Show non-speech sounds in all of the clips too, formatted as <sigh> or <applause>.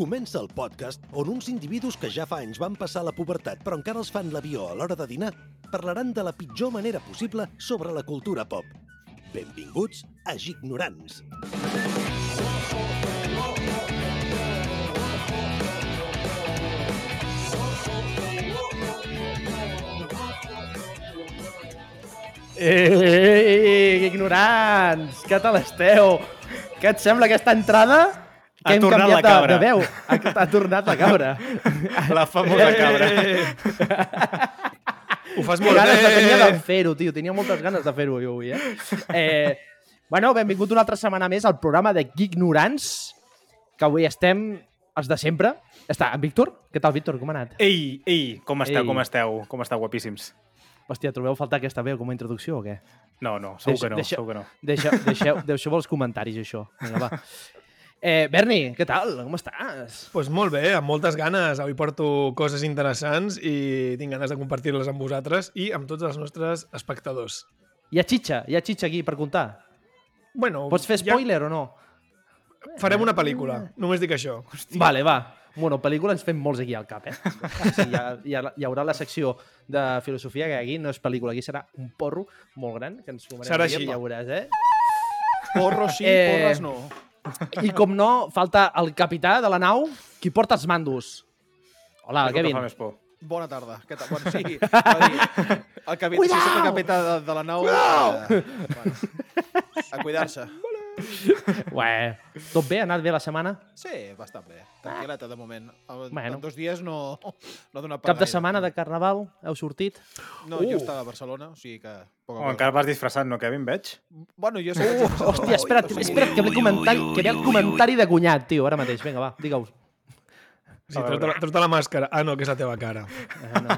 Comença el podcast on uns individus que ja fa anys van passar la pubertat però encara els fan l'avió a l'hora de dinar parlaran de la pitjor manera possible sobre la cultura pop. Benvinguts a Gignorants. Ei, ignorants! Què tal esteu? Què et sembla aquesta entrada? Ha Que hem tornat canviat la cabra. De, de veu. Ha, ha tornat la cabra. <laughs> La famosa cabra. Ho fas Que molt ganes de tenia de bé. fer-ho, tio. Tenia moltes ganes de fer-ho jo avui, eh? eh? Bueno, benvingut una altra setmana més al programa de Ignorants, que avui estem els de sempre. Està en Víctor? Què tal, Víctor? Com ha anat? Ei, ei, com esteu, Ei. com esteu? Com esteu, guapíssims? Hòstia, trobeu faltar aquesta veu com a introducció o què? No, no, segur Deixa- que no, deixa- segur que no. Deixeu, deixeu, deixeu els comentaris, això. Vinga, va. <laughs> Eh, Berni, què tal? Com estàs? Pues molt bé, amb moltes ganes. Avui porto coses interessants i tinc ganes de compartir-les amb vosaltres i amb tots els nostres espectadors. Hi ha xitxa, hi ha xitxa aquí per contar. Bueno, Pots fer spoiler o no? farem una pel·lícula, només dic això. Vale, va. Bueno, pel·lícula ens fem molts aquí al cap, eh? Sí, hi, ha, hi, ha, hi haurà la secció de filosofia, que aquí no és pel·lícula, aquí serà un porro molt gran, que ens fumarem Serà així. ja veuràs, eh? Porros sí, Eh, porres no. I com no, falta el capità de la nau, qui porta els mandos. Hola, el que Kevin. fa més por. Bona tarda. Què tal? Bueno, sí, <laughs> dir, el capità, si sóc el capità de, de la nau... Eh, bueno, a cuidar-se. <laughs> Ué, tot bé? Ha anat bé la setmana? Sí, bastant bé. Tranquil·leta, de moment. El, Bueno. En dos dies no, no ha donat per Cap de gaire. setmana de carnaval? Heu sortit? No, jo estava a Barcelona, o sigui que... Poc a Oh, encara vas disfressat, no, Kevin, veig? Bueno, jo... Uh, Hòstia, espera't, espera't, que ve el comentari, que ve el comentari de cunyat, tio, ara mateix. Vinga, va, digue-us. Sí, trota, la- trota la màscara. Ah, no, que és la teva cara. Eh, no.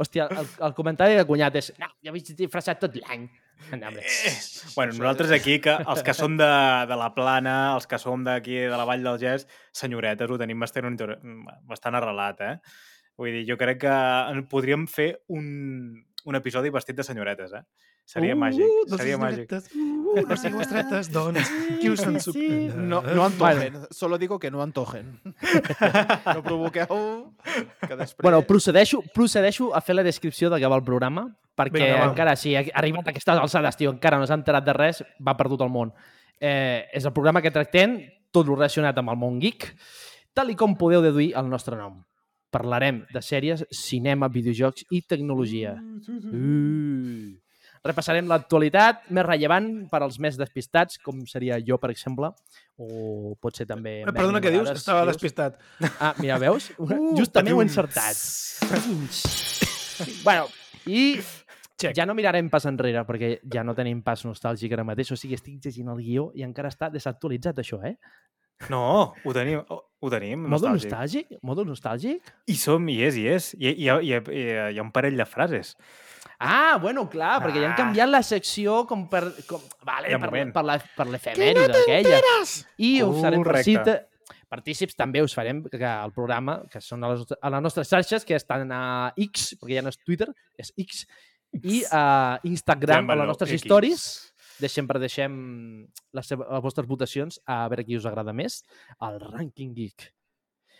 Hòstia, el, el comentari de cunyat és no, ja m'he disfressat tot l'any. No, hombre. Bueno, nosaltres aquí, que els que som de, de la plana, els que som d'aquí, de la Vall del Gès, senyoretes, ho tenim bastant, bastant arrelat, eh? Vull dir, jo crec que podríem fer un, un episodi vestit de senyoretes, eh? Seria màgic, seria màgic. Uh, les aigües tretes, <laughs> doncs, qui us en Sí. no, no antojen. Solo digo que no antojen. <laughs> no provoqueu que després... Bueno, procedeixo, procedeixo a fer la descripció de què va el programa, perquè Vinga, va. encara, si ha arribat a aquestes alçades, tio, encara no s'ha enterat de res, va per tot el món. Eh, és el programa que tractem, tot lo relacionat amb el món geek, tal i com podeu deduir el nostre nom. Parlarem de sèries, cinema, videojocs i tecnologia. Uh. Repassarem l'actualitat més rellevant per als més despistats, com seria jo, per exemple, o pot ser també... Eh, Perdona, què dius? Estava dius? despistat. Ah, mira, veus? <laughs> Justament ho he encertat. bueno, i Check. ja no mirarem pas enrere, perquè ja no tenim pas nostàlgic ara mateix, o sigui, estic llegint el guió i encara està desactualitzat, això, eh? No, ho tenim, ho tenim, Mòdul nostàlgic. Mòdul nostàlgic? I som, i és, i és. Hi, hi, hi, ha, hi ha un parell de frases. Ah, bueno, clar, perquè ja han Ah. canviat la secció com per... Com, vale, De per, moment. per, la, per l'efemèride aquella. I us farem particip, partícips, també us farem que el programa, que són a les, a les nostres xarxes, que estan a X, perquè ja no és Twitter, és X, i a Instagram, a les nostres X. stories, de sempre deixem les, seva, les vostres votacions a veure qui us agrada més, al Ranking Geek.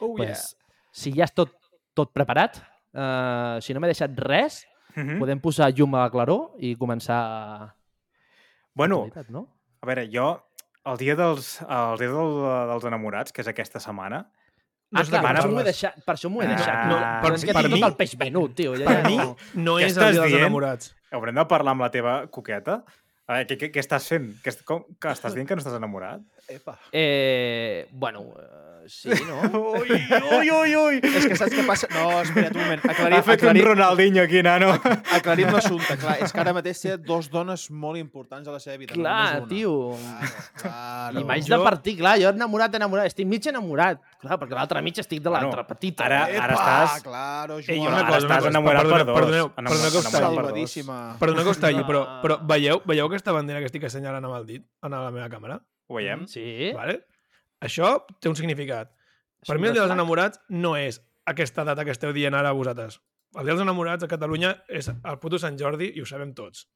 Oh, pues, si ja és tot, tot preparat, uh, si no m'he deixat res, Mhm. podem posar llum a la claror i començar... Bueno, no? a veure, jo, el dia dels, el dia del, dels enamorats, que és aquesta setmana, No ah, clar, per això m'ho he parles. deixat. Per això m'ho he Ah, deixat. no, Però per- és que per tinc mi- tot el peix venut, tio. Ja, Per ja mi, no... no és el dia dels enamorats. haurem de parlar amb la teva coqueta. A veure, què, què, què estàs fent? Que, com, que estàs dient que no estàs enamorat? Epa. Eh, bueno, eh, sí, no? <laughs> Ui, ui, ui, ui! És que saps què passa? No, espera't un moment. Ha Aclarim, fet un aclarim, Ronaldinho aquí, nano. aclarim l'assumpte. Clar, és que ara mateix té dos dones molt importants a la seva vida. no clar, una. tio. Claro, claro. I m'haig Jo- de partir, clar, jo enamorat, enamorat. Estic mig enamorat. Clar, perquè l'altre mig estic de l'altra Bueno, petita. ara- eh? ara Epa, estàs- claro, Ei, Joan. una ara cosa, estàs enamorat per Perdoneu, dos. perdoneu, perdoneu que us enamorat talli. per dos. Salvadíssima. Perdona que us talli, però, Ah. però veieu, veieu aquesta bandera que estic assenyalant amb el dit en la meva càmera? Ho veiem? Sí? Vale? Això té un significat. Per mi el dia dels enamorats no és aquesta data que esteu dient ara vosaltres. El dia dels enamorats a Catalunya és el puto Sant Jordi i ho sabem tots.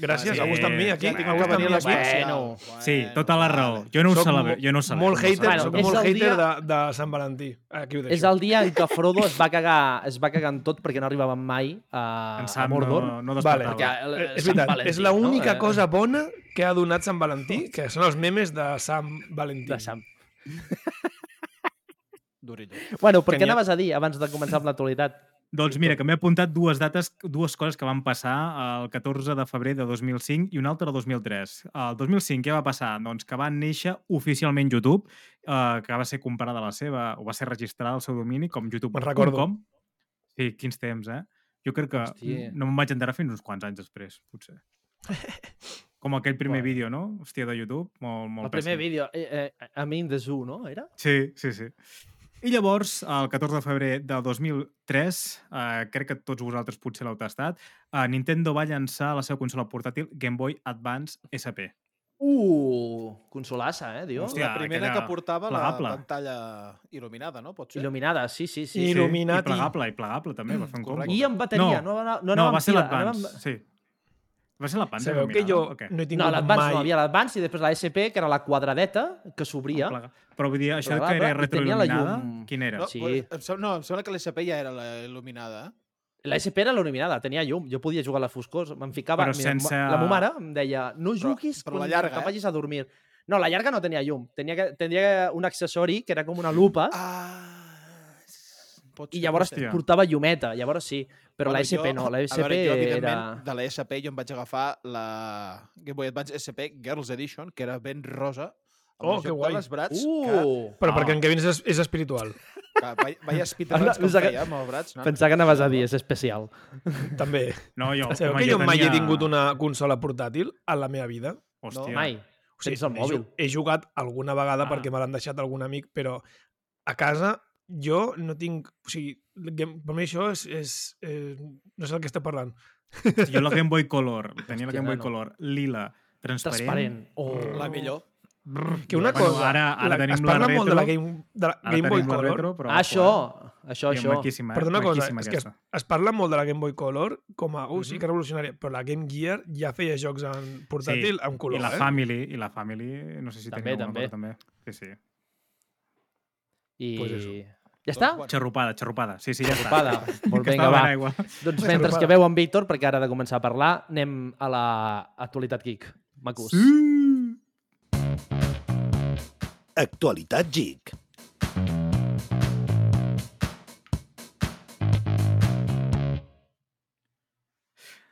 Gràcies, Sí. ha gustat mi aquí. Ja tinc que venir a aquí. Bueno. Sí, tota la raó. Jo no ho celebro. Jo no ho celebro. Molt hater, celebro. soc Bueno, molt hater dia- de, de Sant Valentí. Aquí ho deixo. És el dia en què Frodo es va cagar, es va cagar en tot perquè no arribaven mai a, a Mordor. no, no Vale, despertava. perquè, Eh, eh, és veritat, Valentí, és l'única no? Eh, cosa bona que ha donat Sant Valentí, que són els memes de Sant Valentí. De Sant. <laughs> Durillo. Bueno, per què anaves a dir abans de començar amb l'actualitat? Doncs mira, que m'he apuntat dues dates, dues coses que van passar el 14 de febrer de 2005 i una altra el 2003. El 2005 què va passar? Doncs que va néixer oficialment YouTube, eh, que va ser comparada la seva, o va ser registrada al seu domini com youtube.com. Sí, quins temps, eh? Jo crec que Hòstia. no me'n vaig enterar fins uns quants anys després, potser. <laughs> Com aquell primer Bueno. vídeo, no? Hòstia, de YouTube, molt, molt El primer pèssim. vídeo, eh, eh, a mi in the zoo, no? Era? Sí, sí, sí. I llavors, el 14 de febrer del 2003, eh, crec que tots vosaltres potser l'heu tastat, eh, Nintendo va llançar la seva consola portàtil Game Boy Advance SP. Uh, consolassa, eh, diu? Hòstia, la primera que portava plegable. la pantalla il·luminada, no? Pot ser? Il·luminada, sí, sí, sí. Sí. I plegable, i plegable també, va fer un combo. I amb bateria, no, No, no, no, No, va ser l'Advance, amb- sí. Va ser l'Advance Sabeu que jo o què? no he tingut No, l'Advance mai... no, hi havia l'Advance i després la SP, que era la quadradeta, que s'obria. Però vull dir, això que era la retroil·luminada, llum. quin era? No, Sí. pues, em sembla, no, em sembla que l'SP ja era la il·luminada. La SP era il·luminada, tenia llum. Jo podia jugar a les foscors. Me'n ficava... Però sense- La meva mare em deia, no Però- juguis però la quan llarga, que eh? vagis a dormir. No, la llarga no tenia llum. Tenia, que, tenia un accessori que era com una lupa Ah, pot i llavors. Hòstia. portava llumeta. Llavors sí, però la Bueno, SP jo- no. La a SP veure, jo, era... de la SP jo em vaig agafar la Game Boy Advance SP Girls Edition, que era ben rosa, amb Oh, el que guai. les brats, Uh! Però Ah. perquè en Kevin és, és espiritual. <laughs> que, que speedruns com Pensava que- feia amb els brats. No? Pensava que anaves a dir, és especial. <laughs> També. No, jo, Sabeu que jo mai he tenia- tingut una consola portàtil a la meva vida? Hòstia. Mai. O sigui, Tens el he mòbil. ju- He jugat alguna vegada Ah. perquè me l'han deixat algun amic, però a casa jo no tinc... O sigui, per mi això és... és, és no sé del que estic parlant. Jo la Game Boy Color, tenia la Game Boy nano. Color lila, transparent. Transparent. Oh. La millor. Brr, Que una bueno, cosa... Ara, ara la, tenim es la parla retro. molt de la Game, de la Game Boy la Color. retro, però... Ah, això, això, eh? això. Maquíssima, eh? Perdona una cosa, és que es, es parla molt de la Game Boy Color com a, uh, sí Mhm. que revolucionària, però la Game Gear ja feia jocs en portàtil Sí, amb color, I la eh? Family, i la Family, no sé si També, tenia alguna també. cosa també. Sí, sí. I... Pues. Ja està? Xarrupada, xarrupada. Sí, sí, ja Xarrupada. està. <laughs> Molt vinga, estava va. aigua. Doncs mentre que veu en Víctor, perquè ara ha de començar a parlar, anem a la actualitat geek. Macus. Actualitat geek.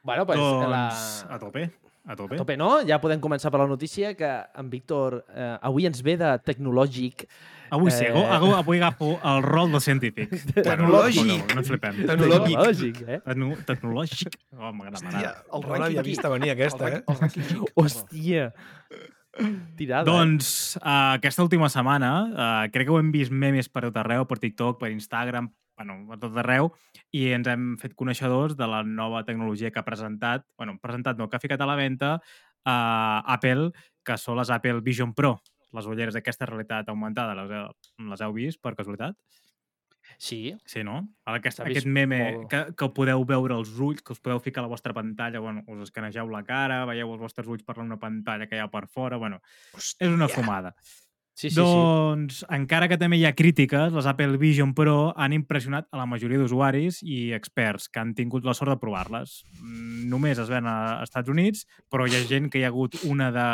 Bueno, pues, doncs, la... a tope, a tope. A tope, no? Ja podem començar per la notícia que en Víctor eh, avui ens ve de tecnològic. Avui sí, Eh. avui, avui agafo el rol del científic. <laughs> Tecnològic. Bueno, no, no flipem. Tecnològic. Tecnològic, eh? Tecno- Tecnològic. Oh, m'agrada, Hòstia, m'agrada. El no l'havia ranking vista venir aquesta, eh? Hòstia. Tirada, eh? Doncs uh, aquesta última setmana uh, crec que ho hem vist memes per tot arreu, per TikTok, per Instagram, bueno, a tot arreu, i ens hem fet coneixedors de la nova tecnologia que ha presentat, bueno, presentat no, que ha ficat a la venda uh, Apple, que són les Apple Vision Pro, les ulleres d'aquesta realitat augmentada. Les, les heu vist, per casualitat? Sí. Sí, no? Aquest, aquest meme molt. que, que podeu veure els ulls, que us podeu ficar a la vostra pantalla, bueno, us escanegeu la cara, veieu els vostres ulls per una pantalla que hi ha per fora, bueno, és una fumada. Sí, sí, sí. doncs, encara que també hi ha crítiques, les Apple Vision Pro han impressionat a la majoria d'usuaris i experts que han tingut la sort de provar-les. Mm, Només es ven a Estats Units, però hi ha gent que hi ha hagut una de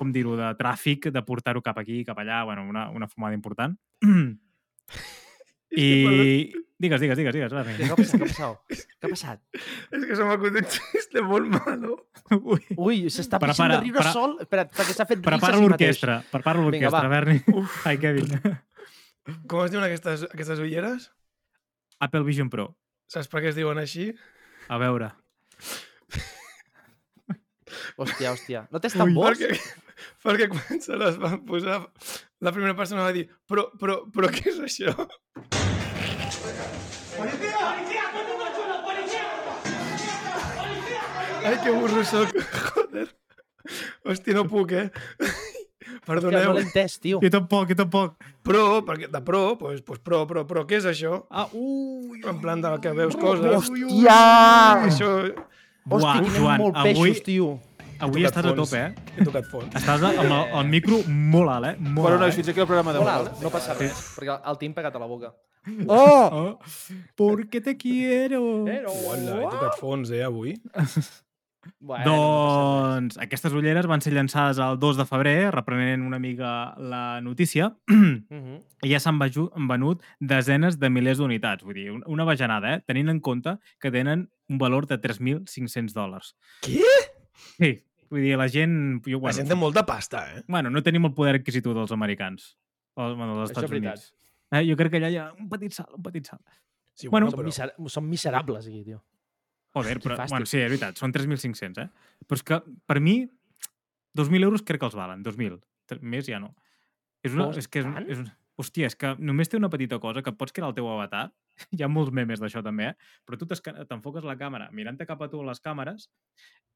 com dir-ho, de tràfic, de portar-ho cap aquí, cap allà, bueno, una, una fumada important. <laughs> I... Digues, digues, digues, digues. Què ha passat? Què ha passat? Què ha passat? És que se m'ha acudit un xiste molt malo. Ui. Ui, s'està pixant de riure pre- sol. Espera't, perquè s'ha fet Prepara a si mateix. l'orquestra, prepara l'orquestra. Berni. Ai, Kevin. Com es diuen aquestes, aquestes ulleres? Apple Vision Pro. Saps per què es diuen així? A veure. Hòstia, hòstia. No tens tambors? Perquè, perquè quan se les van posar, la primera persona va dir però, però, però què és això? Ai, que burro soc. <laughs> Joder. Hòstia, no puc, eh? <laughs> Hòstia, Perdoneu. no l'he entès, tio. Jo tampoc, jo tampoc. Pro, perquè de pro, doncs, pues pro, pro, pro, què és això? Ah, ui, En plan del que veus coses. Hòstia! Això... Buah, Hosti, quinem Joan, molt avui, peixos, tio. Avui estàs a fons. tope, eh? He tocat fons. Estàs amb el, el micro molt alt, eh? Molt Bueno, alt, nois, eh? fins aquí el programa Molt d'avui. alt, no passa res, perquè el tinc pegat a la boca. Oh! Porque te quiero. Però... Uala, he tocat fons, eh, avui. <laughs> Bueno, no Doncs aquestes ulleres van ser llançades el 2 de febrer, reprenent una mica la notícia, res. Mhm. <clears throat> i ja s'han venut desenes de milers d'unitats. Vull dir, un- una bajanada, eh? Tenint en compte que tenen un valor de 3.500 dòlars. Què? Sí, vull dir, la gent... Jo, La bueno, gent té molta pasta, eh? bueno, no tenim el poder adquisitiu dels americans. O, bueno, dels Estats. Units. Eh, jo crec que allà hi ha un petit salt, un petit salt. Sí, Bueno, Són, miser són miserables, aquí, tio. Joder, però, fàstic. bueno, sí, és veritat, són 3.500, eh? Però és que, per mi, 2.000 euros crec que els valen, 2.000. Tre- Més ja no. És una, Cost és que és, és, un- hòstia, és que només té una petita cosa, que pots crear el teu avatar. <laughs> Hi ha molts memes d'això també, eh? Però tu t'enfoques la càmera mirant-te cap a tu les càmeres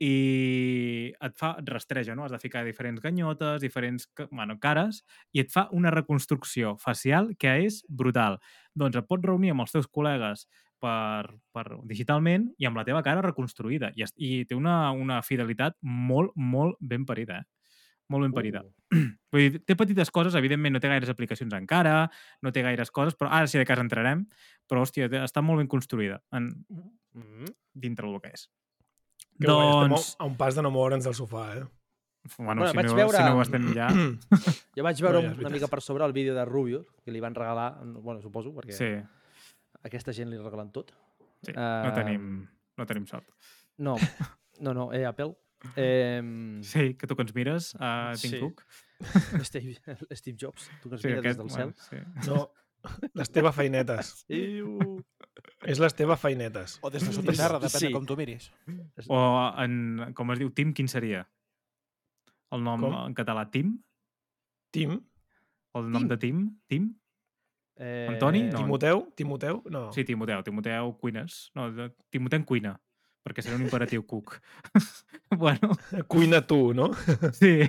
i et fa, et rastreja, no? Has de ficar diferents ganyotes, diferents bueno, cares, i et fa una reconstrucció facial que és brutal. Doncs et pots reunir amb els teus col·legues per, per digitalment i amb la teva cara reconstruïda. I, i té una, una fidelitat molt, molt ben parida, eh? Molt ben parida. Uh. <clears throat> Vull dir, té petites coses, evidentment no té gaires aplicacions encara, no té gaires coses, però ara si de cas entrarem, però hòstia, està molt ben construïda en, Mm. dintre del que és. Que guai, estem doncs, a un pas de no moure'ns del sofà, eh? bueno, Bueno, si, vaig no, veure- si no ho estem <clears throat> ja... <clears throat> Jo vaig veure No, ja, una mica per sobre el vídeo de Rubio, que li van regalar, bueno, suposo, perquè Sí, aquesta gent li regalen tot. sí no, Eh, tenim, no tenim sort. No, <laughs> no, no, eh, Apple. Eh, Sí, que tu que ens mires a Tim Sí. Cook. Steve, Steve Jobs, tu que es Sí, mires aquest, des del cel. bueno, sí. No, les teves feinetes. <laughs> Iu. És les teves feinetes. O des de sota terra, depèn Sí. de com tu miris. O en, com es diu, Tim, quin seria? El nom Com? en català, Tim? Tim? El nom Tim. de Tim? Tim? Eh, Antoni? No. Timoteu? Timoteu? No. Sí, Timoteu. Timoteu Cuines. No, Timoteu en cuina, perquè serà un imperatiu Cook. <laughs> <laughs> bueno, Cuina tu, no? sí.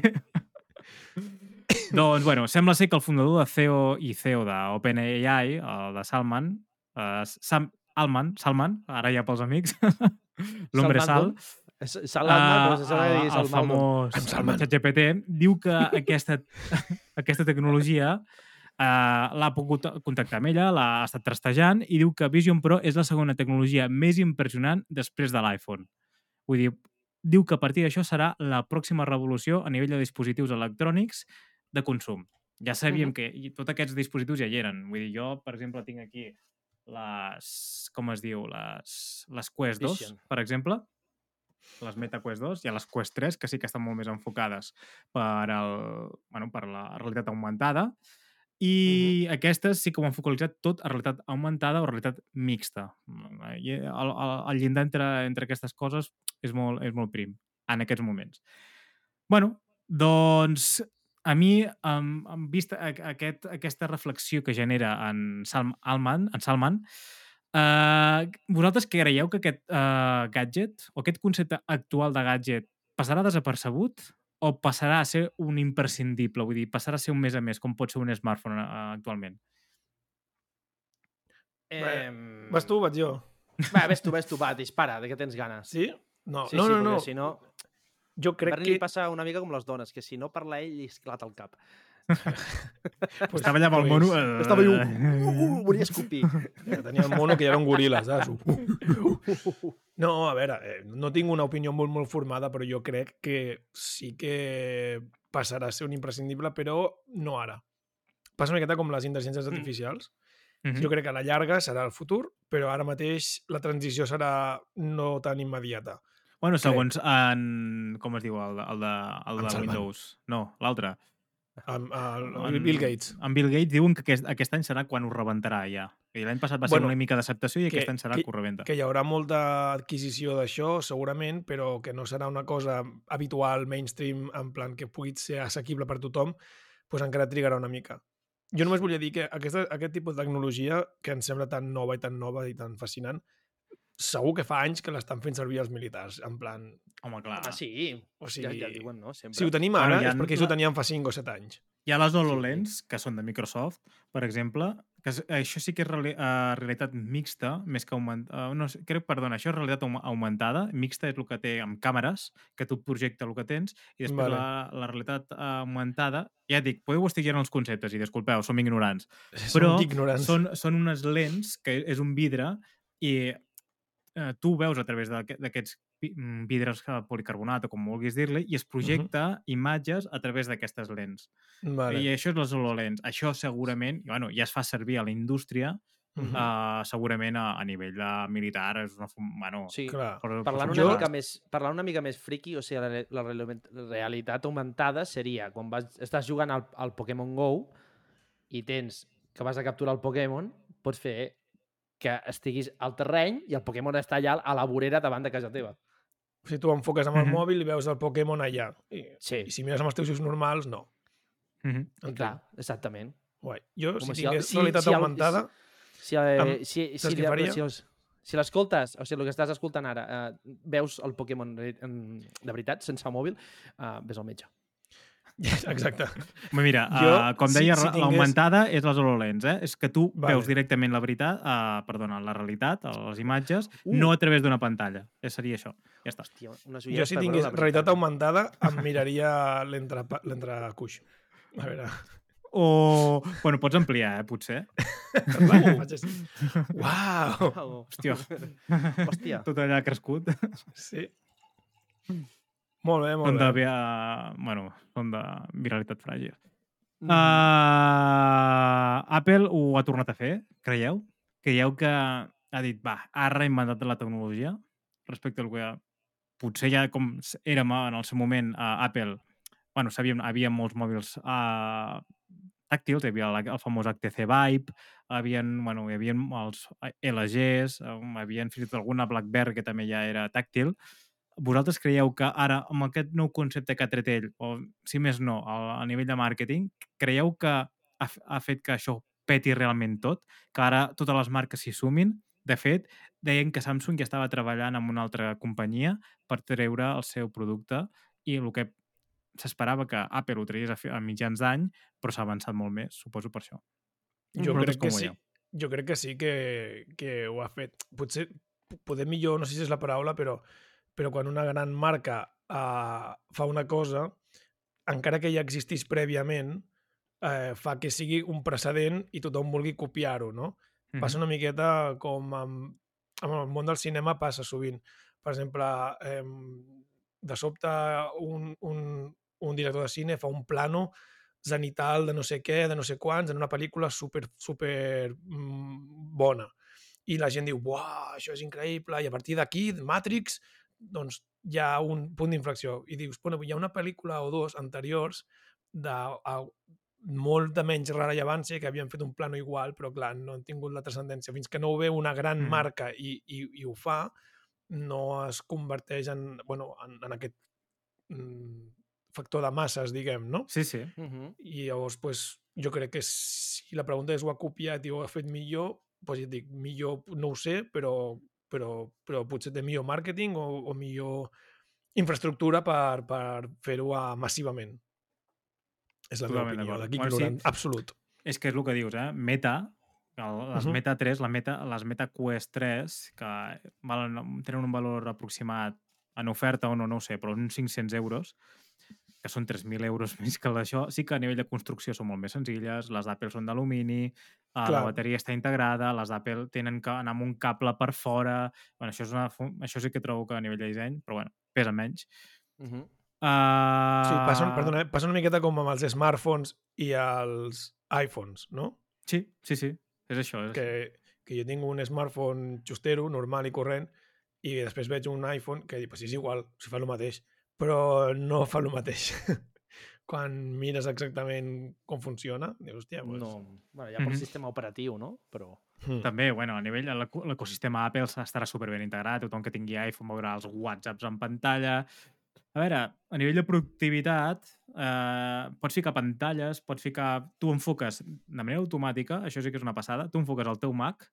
doncs, bueno, sembla ser que el fundador de CEO i CEO d'OpenAI, el de Salman, uh, Sam Alman, Salman, ara ja pels amics, <laughs> l'hombre Sal, però se sembla que digui el, famós Salman. ChatGPT, diu que aquesta, <laughs> aquesta tecnologia uh, l'ha pogut contactar amb ella, l'ha estat trastejant i diu que Vision Pro és la segona tecnologia més impressionant després de l'iPhone. Vull dir, diu que a partir d'això serà la pròxima revolució a nivell de dispositius electrònics de consum. Ja sabíem Mhm. que i tots aquests dispositius ja hi eren. Vull dir, jo, per exemple, tinc aquí les... com es diu? Les, les Quest 2, Vision. per exemple les Meta Quest 2 i a les Quest 3, que sí que estan molt més enfocades per, el, bueno, per la realitat augmentada. I aquestes sí que ho han focalitzat tot a realitat augmentada o realitat mixta. I el, el, el llindar entre, entre aquestes coses és molt, és molt prim en aquests moments. bueno, doncs a mi, amb, amb vista a, a aquest, aquesta reflexió que genera en Salm, Alman, en Salman, Uh, vosaltres creieu que aquest uh, gadget o aquest concepte actual de gadget passarà desapercebut o passarà a ser un imprescindible? Vull dir, passarà a ser un més a més, com pot ser un smartphone uh, actualment? Eh, Vas tu o vaig jo? Va, ves tu, ves tu, va, dispara, de què tens ganes. Sí? No, sí, no, sí, no, no. si no... Jo crec Berni li que... passa una mica com les dones, que si no parla ell li esclata el cap. <laughs> Pues, Estava allà amb el mono... Uh, Estava jo... Uh, uh, volia escopir. Ja <laughs> tenia el mono que ja eren goril·les, saps? No, a veure, eh, no tinc una opinió molt, molt formada, però jo crec que sí que passarà a ser un imprescindible, però no ara. Passa una miqueta com les intel·ligències artificials. Mhm. Jo crec que a la llarga serà el futur, però ara mateix la transició serà no tan immediata. Bueno, segons en... Com es diu? El, el de, el de. Windows. No, l'altre. Amb, el, el En- Bill Gates. En Bill Gates diuen que aquest, aquest any serà quan ho rebentarà ja. L'any passat va ser Bueno, una mica d'acceptació i que- aquest any serà que- que ho rebenta. que hi haurà molta adquisició d'això, segurament, però que no serà una cosa habitual, mainstream, en plan que pugui ser assequible per tothom, doncs encara trigarà una mica. Jo només volia dir que aquesta, aquest tipus de tecnologia, que ens sembla tan nova i tan nova i tan fascinant, segur que fa anys que l'estan fent servir els militars, en plan... Home, clar. Ah, sí. O Ja, sigui, ja diuen, no? Sempre. si ho tenim Bueno, ara ha és perquè la- ho teníem fa 5 o 7 anys. Hi ha les HoloLens, que són de Microsoft, per exemple, que això sí que és reali uh, realitat mixta, més que augmentada. Uh, no, sé, crec, perdona, això és realitat aug- augmentada. Mixta és el que té amb càmeres, que tu projecta el que tens, i després Vale. la, la realitat uh, augmentada, ja et dic, podeu estar girant els conceptes, i disculpeu, som ignorants, <laughs> Som però ignorants. són, són unes lents, que és un vidre, i eh, tu veus a través d'aquest- d'aquests mm, vidres eh, policarbonat o com vulguis dir-li, i es projecta imatges a través d'aquestes lents. Vale. I això és les HoloLens. Això segurament, bueno, ja es fa servir a la indústria, Mhm. uh, segurament a, a nivell de militar, és una... Bueno, Sí, Clar. per- parlant per una, Jo- mica més, parlant una mica més friki, o sigui, la, la reali- realitat augmentada seria quan vas, estàs jugant al, al Pokémon GO i tens que vas a capturar el Pokémon, pots fer que estiguis al terreny i el Pokémon està allà a la vorera davant de casa teva. O sigui, tu enfoques amb el Mhm. mòbil i veus el Pokémon allà. I, Sí, I si mires amb els teus ulls normals, no. Mhm. Entenc. clar, exactament. Guai. Jo, Home, si si tingués el- si- realitat si el- augmentada... Si, eh, Amb- si, si, faria? si, els, si l'escoltes, o sigui, el que estàs escoltant ara, eh, veus el Pokémon en, de veritat, sense mòbil, eh, ves al metge. <laughs> Exacte. Bé, Mira, <laughs> Jo, uh, com deia, si si, tingués- l'augmentada és les HoloLens, eh? És que tu Vale. veus directament la veritat, uh, perdona, la realitat, les imatges, Uh. no a través d'una pantalla. Ja seria això. Ja està. Hòstia, unes Jo, si tingués la realitat augmentada, em <laughs> miraria l'entrecuix. A veure... O, bueno, pots ampliar, eh, potser. Uh. Uau! Au. Hòstia, Hòstia. tot allà crescut. Sí. Molt bé, molt Són de, bé. via... bueno, són de viralitat fràgil. Mhm. Uh, Apple ho ha tornat a fer, creieu? Creieu que ha dit, va, ha reinventat la tecnologia respecte al que potser ja com érem en el seu moment a Apple, bueno, sabíem, havia molts mòbils uh, tàctils, hi havia la- el famós HTC Vibe, havien, bueno, hi havia els LGs, hi havia fins i tot alguna BlackBerry que també ja era tàctil. Vosaltres creieu que ara, amb aquest nou concepte que ha tret ell, o si més no, a, a nivell de màrqueting, creieu que ha, ha fet que això peti realment tot? Que ara totes les marques s'hi sumin? De fet, deien que Samsung ja estava treballant amb una altra companyia per treure el seu producte i el que s'esperava que Apple ho tragués a, a mitjans d'any, però s'ha avançat molt més, suposo per això. Jo Vosaltres crec que sí. Jo crec que sí que, que ho ha fet. Potser, poder millor, no sé si és la paraula, però, però quan una gran marca uh, fa una cosa, encara que ja existís prèviament, eh, fa que sigui un precedent i tothom vulgui copiar-ho, no? Mhm. Passa una miqueta com amb, amb el món del cinema passa sovint. Per exemple, eh, de sobte un, un, un director de cine fa un plano zenital de no sé què, de no sé quants, en una pel·lícula super, super mm, bona. I la gent diu, buah, això és increïble, i a partir d'aquí, Matrix, doncs hi ha un punt d'inflexió. I dius, bueno, hi ha una pel·lícula o dos anteriors de a, molt de menys rellevància que havien fet un plano igual, però clar, no han tingut la transcendència. Fins que no ho veu una gran Mm. marca i, i, i ho fa, no es converteix en, bueno, en, en aquest mm, factor de masses, diguem, no? Sí, sí. Mhm. I llavors, pues, jo crec que si la pregunta és ho ha copiat i ho ha fet millor, pues, ja et dic, millor no ho sé, però, però, però potser té millor màrqueting o, o millor infraestructura per, per fer-ho ah, massivament. És la Totalment meva opinió, d'aquí Bueno, sí. ignorant, absolut. És que és el que dius, eh? Meta, el, les Mhm. Meta 3, la Meta, les Meta Quest 3, que valen, tenen un valor aproximat en oferta o no, no ho sé, però uns 500 euros, que són 3.000 euros <laughs> més que això, sí que a nivell de construcció són molt més senzilles, les d'Apple són d'alumini, eh, la bateria està integrada, les d'Apple tenen que anar amb un cable per fora, bueno, això, és una, això sí que trobo que a nivell de disseny, però bueno, pesa menys. Mhm. Uh, Sí, passa, perdona, eh, passa una miqueta com amb els smartphones i els iPhones, no? Sí, sí, sí, és això. És que, que jo tinc un smartphone justero, normal i corrent, i després veig un iPhone que pues és igual, si fa el mateix, però no fa el mateix. <laughs> Quan mires exactament com funciona, dius, hòstia, pues... No, bueno, ja pel Mhm. sistema operatiu, no? Però... Mm. També, bueno, a nivell l'ecosistema Apple estarà superben integrat, tothom que tingui iPhone veurà els whatsapps en pantalla. A veure, a nivell de productivitat, eh, pots ficar pantalles, pots ficar... Tu enfoques de manera automàtica, això sí que és una passada, tu enfoques el teu Mac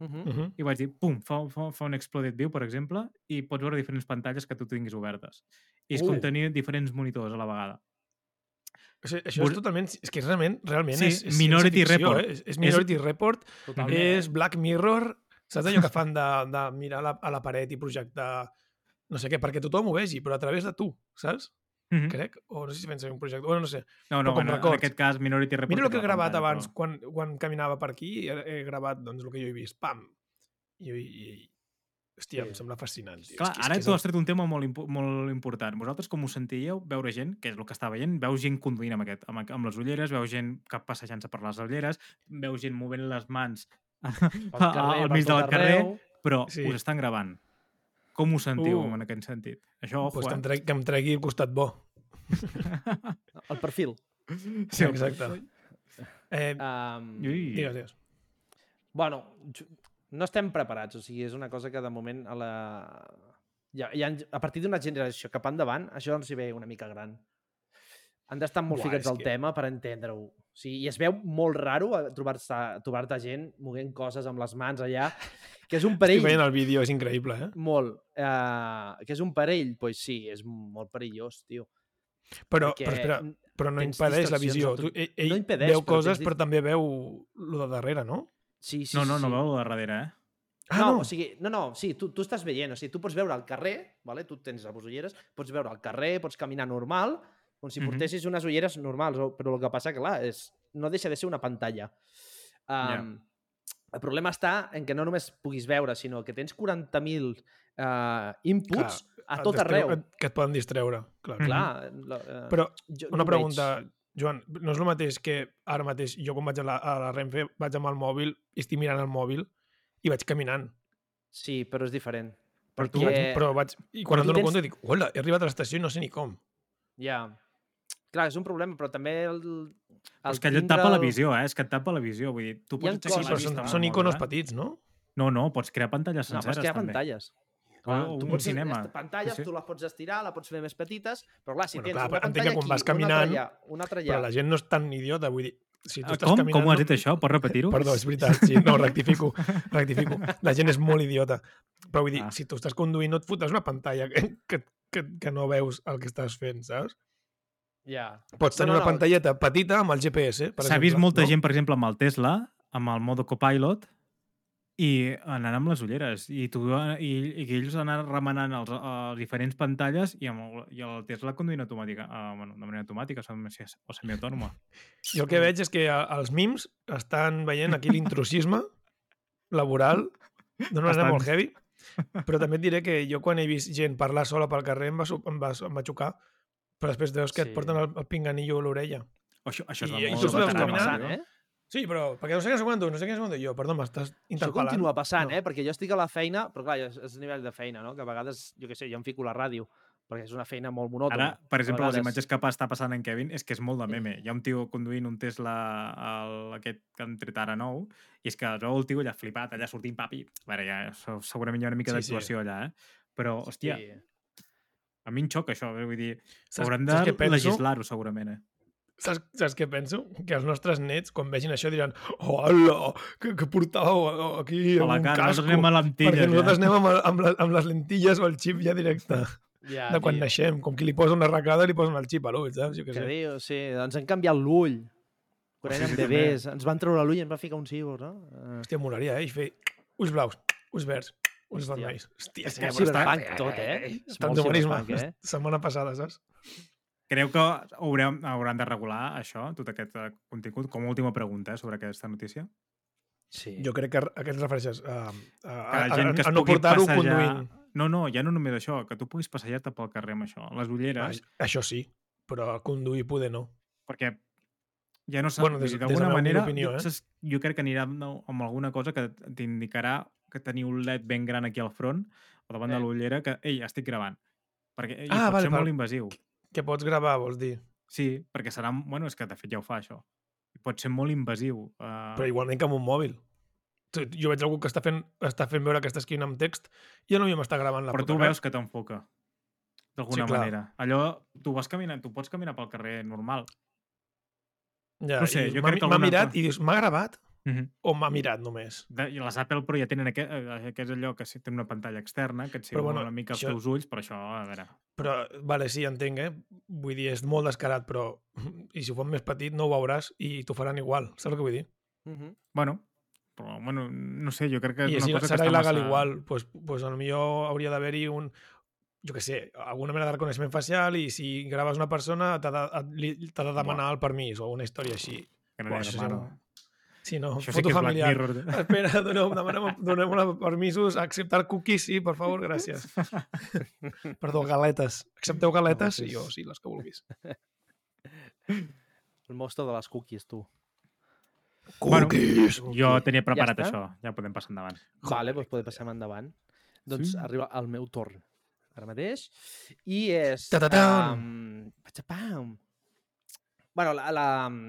Mhm. Mhm. i vaig dir, pum, fa, fa, fa un Exploded View, per exemple, i pots veure diferents pantalles que tu tinguis obertes. I és com Uh. tenir diferents monitors a la vegada. O sigui, això és totalment... És que és realment, realment Sí, és, és Minority ciència-ficció, Report. Eh? És, és Minority Report, Totalment. és Black Mirror, saps allò que fan de, de mirar a la, a la paret i projectar no sé què, perquè tothom ho vegi, però a través de tu, saps? Mhm. Crec. O no sé si pensa en un projecte. Bueno, no sé. No, no, com en, aquest cas Minority Report... Mira el que he gravat pantalla, abans, però- quan, quan caminava per aquí, he, he gravat doncs, el que jo he vist. Pam! I, i, i hòstia, Sí. em sembla fascinant. Tio. Clar, és que, és ara que tu és has tret un tema molt, impo- molt important. Vosaltres com ho sentíeu veure gent, que és el que està veient, veus gent conduint amb, aquest, amb, amb les ulleres, veus gent que passejant-se per les ulleres, veus gent movent les mans <laughs> carrer, al mig del carrer, però Sí. us estan gravant. Com ho sentiu Uh. en aquest sentit? Això, pues ojo, que, em eh? tregui, que em tregui el costat bo. <laughs> El perfil. Sí, Exacte. Eh, Um, digues, digues. Bueno, no estem preparats, o sigui, és una cosa que de moment a la... Ja, ja, a partir d'una generació cap endavant, això ens hi ve una mica gran. Han d'estar molt Buah, ficats al que- tema per entendre-ho. O sigui, I es veu molt raro a trobar-te trobar gent movent coses amb les mans allà, <laughs> que és un Estic perill. veient el vídeo, és increïble, eh? Molt. Uh, que és un perill? Doncs pues sí, és molt perillós, tio. Però, Perquè però, espera, però no impedeix la visió. Tu, ell ell No impedeix, veu però coses, tens però també veu lo de darrere, no? Sí, sí, No, no, sí, no veu de darrere, eh? Ah, no, no. o sigui, no, no, sí, tu, tu estàs veient, o sigui, tu pots veure al carrer, vale? tu tens les ulleres, pots veure al carrer, pots caminar normal, com si Mhm. portessis unes ulleres normals, però el que passa, clar, és, no deixa de ser una pantalla. Um, El problema està en que no només puguis veure, sinó que tens 40.000 uh, inputs a Et tot arreu. Que et poden distreure, clar. Mhm. Clar, la, uh, Però jo una no pregunta, veig. Joan, no és el mateix que ara mateix jo quan vaig a la, a la Renfe vaig amb el mòbil i estic mirant el mòbil i vaig caminant. Sí, però és diferent. Per tu, Perquè... Però vaig, I quan quan em dono tens- compte dic, hola, he arribat a l'estació i no sé ni com. Ja. Clar, és un problema, però també el, el És que allò et tapa la el- visió, eh? És que et tapa la visió. Vull dir, tu pots Sí, però la són, vista són mòbil, eh? petits, no? No, no, pots crear pantalles No, pots senceres, crear també. pantalles. O Clar, un tu pots cinema. Les pantalles Sí, sí. tu les pots estirar, la pots fer més petites, però clar, si Bueno, tens clar, una que pantalla quan aquí, vas una caminant, altra allà, una altra allà... Però la gent no és tan idiota, vull dir, si tu Ah, estàs Com? caminant... Com ho has dit, això? Pots repetir-ho? Perdó, és veritat, sí, no, rectifico, rectifico. La gent és molt idiota. Però vull dir, Ah. si tu estàs conduint, no et fotes una pantalla que, que, que, que no veus el que estàs fent, saps? Ja. Pots tenir No, no, una no. pantalleta petita amb el GPS, per S'ha vist molta no? gent, per exemple, amb el Tesla, amb el modo copilot, i anant amb les ulleres. I, tu, i, i que ells anar remenant els, les diferents pantalles i, amb i el Tesla conduint automàtica, uh, bueno, de manera automàtica o semiautònoma. Jo el que veig és que a- els mims estan veient aquí l'intrusisme laboral d'una manera molt heavy, però també et diré que jo quan he vist gent parlar sola pel carrer em va, em va, em va xocar, però després veus que Sí. et porten el, el pinganillo a l'orella. Això, això és I- de i molt tu veus tio. eh? Sí, però perquè no sé què següent tu, no sé què següent jo, perdó, m'estàs Això interpel·lant. continua passant, No. eh? Perquè jo estic a la feina, però clar, és, és nivell de feina, no? Que a vegades, jo què sé, jo em fico a la ràdio, perquè és una feina molt monòtona. Ara, per exemple, les vegades. imatges que està passant en Kevin és que és molt de meme. Hi ha un tio conduint un Tesla, el, aquest que han tret ara nou, i és que veu el tio allà flipat, allà sortint papi. A veure, ja, se- segurament hi ha una mica Sí, sí. d'actuació allà, eh? Però, hòstia, Sí. a mi em xoca això. eh? Vull dir, Saps- hauran de legislar-ho, segurament, eh? Saps, saps què penso? Que els nostres nets, quan vegin això, diran hola, que, que portàveu aquí A amb la un cara, casco. nosaltres anem a lentilles, perquè nosaltres ja. anem amb, amb, la, amb les lentilles o el xip ja directe Ja, de quan tio. naixem. Com qui li posa una arracada li posen el xip a l'ull, saps? Jo què Que sé. diu, sí, ens han canviat l'ull. Quan Sí, érem sí, bebès, ens van treure l'ull i ens va ficar un cíbor, no? Eh, Hòstia, molaria, eh? I fer ulls blaus, ulls verds, ulls Hòstia. vermells. Hòstia, És seria molt bastant- cyberpunk tot, eh? És molt Transhumanisme. cyberpunk, eh? <laughs> Setmana passada, saps? Creu que haurem, hauran de regular això, tot aquest eh, contingut? Com a última pregunta eh, sobre aquesta notícia. Sí. Jo crec que a què et refereixes? A, a, a, la gent a, a no portar-ho passejar... conduint. No, no, ja no només això, que tu puguis passejar-te pel carrer amb això. Les Ah, ulleres, això sí, però conduir poder no. perquè ja no Bueno, saps, des- des, de d'alguna meva manera, opinió, jo, eh? saps, jo crec que anirà amb, alguna cosa que t'indicarà que teniu un led ben gran aquí al front o davant Eh. de l'ullera que, ei, estic gravant. Perquè ei, Ah, pot vale, ser molt invasiu. Que pots gravar, vols dir? Sí, perquè serà... Bueno, és que de fet ja ho fa, això. Pot ser molt invasiu. Uh, Però igualment que amb un mòbil. Jo veig algú que està fent, està fent veure que està escrivint amb text i a mi m'està gravant la però puta tu cara. veus que t'enfoca. D'alguna Sí, clar. manera. Allò, tu vas caminant, tu pots caminar pel carrer normal. Ja, no sé, jo crec que m'ha mirat altra- i dius, m'ha gravat? Mhm. o m'ha mirat només? De, I les Apple Pro ja tenen aquest, eh, que és allò que sí, té una pantalla externa, que et situa bueno, una mica els això- teus ulls, però això, a veure... Però, vale, sí, entenc, eh? Vull dir, és molt descarat, però... I si ho fan més petit no ho veuràs i t'ho faran igual, saps el que vull dir? Mhm. Bueno, però, bueno, no sé, jo crec que és I una si cosa que serà està il·legal massa... igual, pues, pues a lo millor hauria d'haver-hi un jo que sé, alguna mena de reconeixement facial i si graves una persona t'ha de, de demanar el permís o una història així. Que no Buah, això de ja mano. no. Sí, no, Això sí foto Black familiar. Mirror. Espera, doneu, demanem, donem una permisos, acceptar cookies, sí, per favor, gràcies. <laughs> Perdó, galetes. Accepteu galetes? No, Sí, sí. jo, sí, les que vulguis. <laughs> El monstre de les cookies, tu. Bueno, Cookies! Jo tenia preparat està? això, ja podem passar endavant. Vale, doncs podem passar endavant. Doncs Sí. arriba el meu torn ara mateix. I és... Ta-ta-tan! Um, patxapam. bueno, la, la,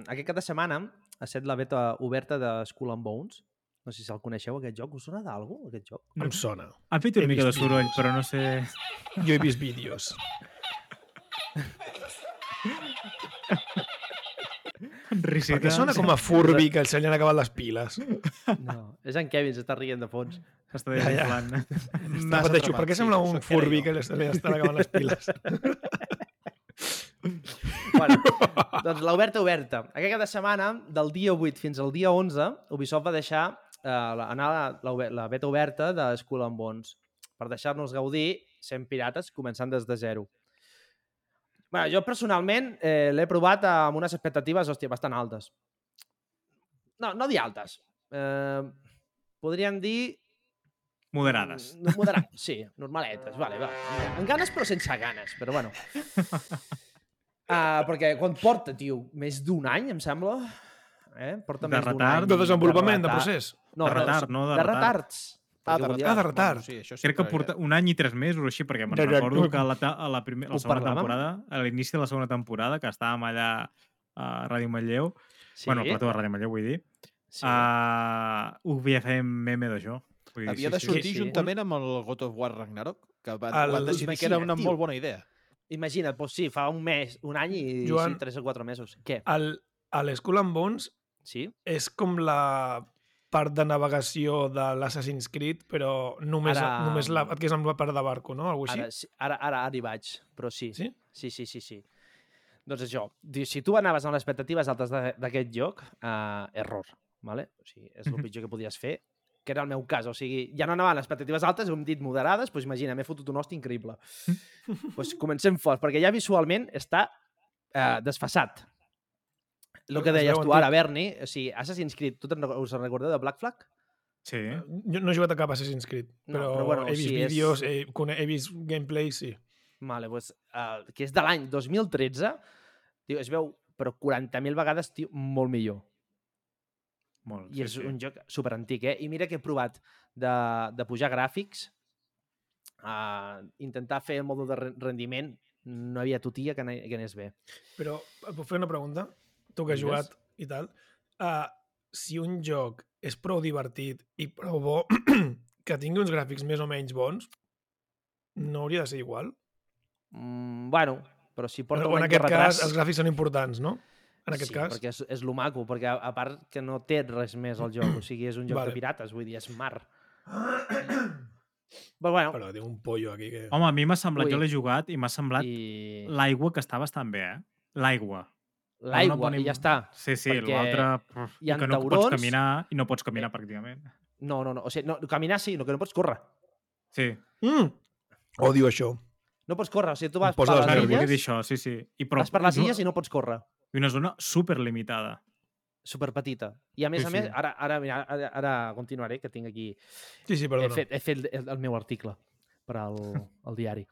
aquest cap de setmana ha estat la beta oberta de Skull and Bones. No sé si el coneixeu, aquest joc. Us sona d'algú, aquest joc? Em sona. Han fet una He mica de soroll, vídeos. però no sé... Jo he vist vídeos. <laughs> Risita. Perquè sona com a Furby que se li han acabat les piles. <laughs> No, és en Kevin, s'està rient de fons. Està Ja, ja. desinflant. Massa Pateixo, per què sembla un això que se li estan acabant les piles? <laughs> bueno, doncs l'oberta oberta. Aquest cap de setmana, del dia 8 fins al dia 11, Ubisoft va deixar eh, anar la, la, la beta oberta de Skull and Bones per deixar-nos gaudir sent pirates començant des de zero. Bueno, jo personalment eh, l'he provat amb unes expectatives, hòstia, bastant altes. No, no dir altes. Eh, podríem dir Moderades. Mm, Moderat, sí, normaletes, vale, va. Amb ganes però sense ganes, però bueno. <laughs> Uh, perquè quan porta, tio, més d'un any, em sembla, eh? Porta De més d'un retard. any. De desenvolupament, de retard. procés. No, De retard, no, de de retard. retards. Ah, de volia- Ah, de retard. Bueno, sí, això Crec que porta un any i tres mesos o així, perquè me'n De- de- recordo que a la, a la, primer, a la segona parlàvem? temporada, a l'inici de la segona temporada, que estàvem allà a Ràdio Manlleu, Sí, bueno, al plató de Ràdio Manlleu, vull dir, sí. uh, ho havia fet meme d'això. Havia de sí, sortir sí. juntament amb el God of War Ragnarok, que van, El- van decidir que era una tio. molt bona idea. Imagina't, doncs sí, fa un mes, un any i Joan- sí, tres o quatre mesos. Què? El, a l'Skull and Bones Sí? és com la part de navegació de l'Assassin's Creed, però només, Ara- només la, et quedes amb la part de barco, no? Algo així? Ara, sí, ara, ara, ara hi vaig, però sí. Sí? Sí, sí, sí, sí. Doncs això, si tu anaves amb les expectatives altes d'aquest joc, uh, error, ¿vale? O sigui, és el pitjor que podies fer, que era el meu cas. O sigui, ja no anaven les expectatives altes, hem dit moderades, doncs imagina, m'he fotut un hosti increïble. <laughs> doncs comencem fort, perquè ja visualment està uh, desfasat. El que Es deies tu ara, Berni, o sigui, Assassin's Creed, tu te'n us en recordeu de Black Flag? Sí. Jo no he jugat a cap Assassin's Creed, No, però, però bueno, he vist sí, és- vídeos, he, cone- he vist gameplay, sí. Vale, doncs, uh, que és de l'any 2013, tio, es veu però 40.000 vegades tio, molt millor. Molt, I és un joc super antic, eh? I mira que he provat de, de pujar gràfics, a intentar fer el mòdul de re- rendiment, no havia tutia que, que anés bé. Però et puc fer una pregunta? Tu que has jugat i tal. Uh, si un joc és prou divertit i prou bo <clears throat> que tingui uns gràfics més o menys bons, no hauria de ser igual? Mm, bueno, però si porta o un en any de aquest retras... cas els gràfics són importants, no? En aquest sí, cas. perquè és, és lo maco, perquè a, a part que no té res més al joc, o sigui, és un joc Vale. de pirates, vull dir, és mar. <coughs> Però bueno, Però tinc un pollo aquí que... Home, a mi m'ha semblat, Ui. jo l'he jugat i m'ha semblat i l'aigua que està bastant bé, eh? L'aigua. l'aigua, bona i im- ja està. Sí, sí, l'altre... hi i ha que no pots taurons. caminar i no pots caminar pràcticament. No, no, no. O sigui, no, caminar sí, no, que no pots córrer. Sí, Mm! Odio això. No pots córrer. O sigui, tu vas per les illes, això, sí, sí. I però, vas per les no- illes i no pots córrer. I una zona super limitada. Superpetita. I a més Sí, a més, sí. ara, ara, mira, ara, ara continuaré, que tinc aquí... Sí, sí, He perdona. fet, he fet el, el meu article per al, <laughs> al diari.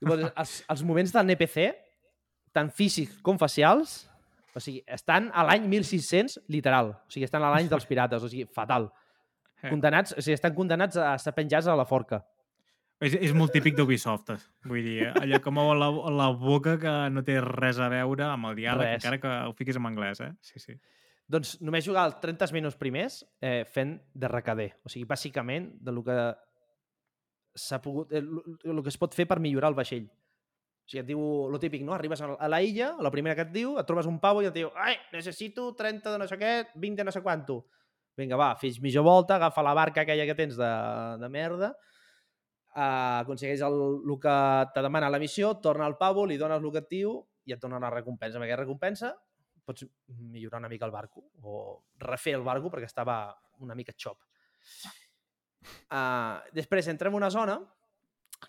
Llavors, els, els moments del NPC, tant físics com facials, o sigui, estan a l'any 1600, literal. O sigui, estan a l'any dels <laughs> pirates, o sigui, fatal. Eh. Condenats, o sigui, estan condenats a estar penjats a la forca. És, és molt típic d'Ubisoft. eh? Vull dir, allò que mou la, la boca que no té res a veure amb el diàleg, Res. encara que ho fiquis en anglès, eh? Sí, sí. Doncs només jugar els 30 minuts primers eh, fent de recader. O sigui, bàsicament, de lo que s'ha pogut... El, el que es pot fer per millorar el vaixell. O sigui, et diu lo típic, no? Arribes a a la illa, a la primera que et diu, et trobes un pavo i et diu ai, necessito 30 de no sé què, 20 de no sé quanto. Vinga, va, fes mitja volta, agafa la barca aquella que tens de, de merda, uh, aconsegueix el, el que te demana la missió, torna al pavo, li dones el que et diu i et dona una recompensa. Amb aquesta recompensa pots millorar una mica el barco o refer el barco perquè estava una mica xop. Uh, després entrem en una zona,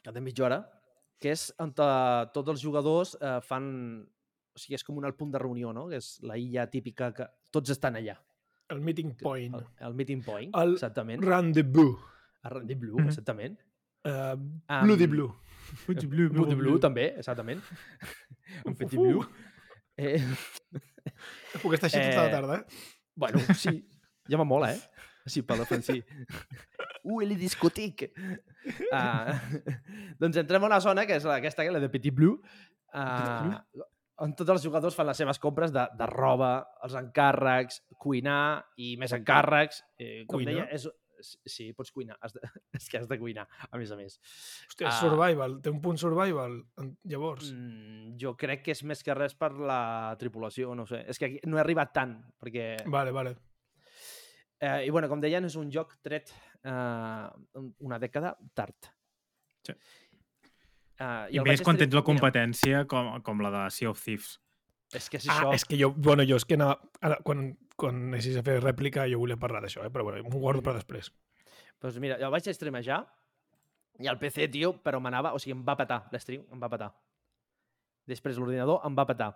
que té mitja hora, que és on eh, tots els jugadors eh, fan... O sigui, és com un punt de reunió, no? Que és la illa típica que tots estan allà. El meeting point. El, el meeting point, El exactament. Rendezvous. El Rendezvous, Mhm. exactament. Uh, Am- Bloody Blue. Puig blu, Blue, blue, també, exactament. <laughs> Un petit blue. Eh, <laughs> Puc estar així tota la Eh, tarda, eh? bueno, sí, ja me mola, eh? Així per defensir. <laughs> Uh, el discotic! Uh, doncs entrem a una zona que és la- aquesta, la de Petit Blue, uh, on tots els jugadors fan les seves compres de, de roba, els encàrrecs, cuinar i més encàrrecs. Eh, com deia, és, sí, pots cuinar. Has de, <laughs> és que has de cuinar, a més a més. Hòstia, Ah. survival. Té un punt survival. Llavors, Mm, jo crec que és més que res per la tripulació, no ho sé. És que aquí no he arribat tant, perquè... vale, vale. Eh, I bueno, com deien, és un joc tret eh, una dècada tard. Sí. Uh, I més quan tens la competència com, com la de Sea of Thieves. És que és Ah, això. és que jo, bueno, jo és que anava, ara, quan, quan anessis a fer rèplica jo volia parlar d'això, eh? però bueno, m'ho guardo per després. Pues mira, jo vaig streamejar i el PC, tio, però m'anava... O sigui, em va petar, l'stream, em va petar. Després l'ordinador em va petar.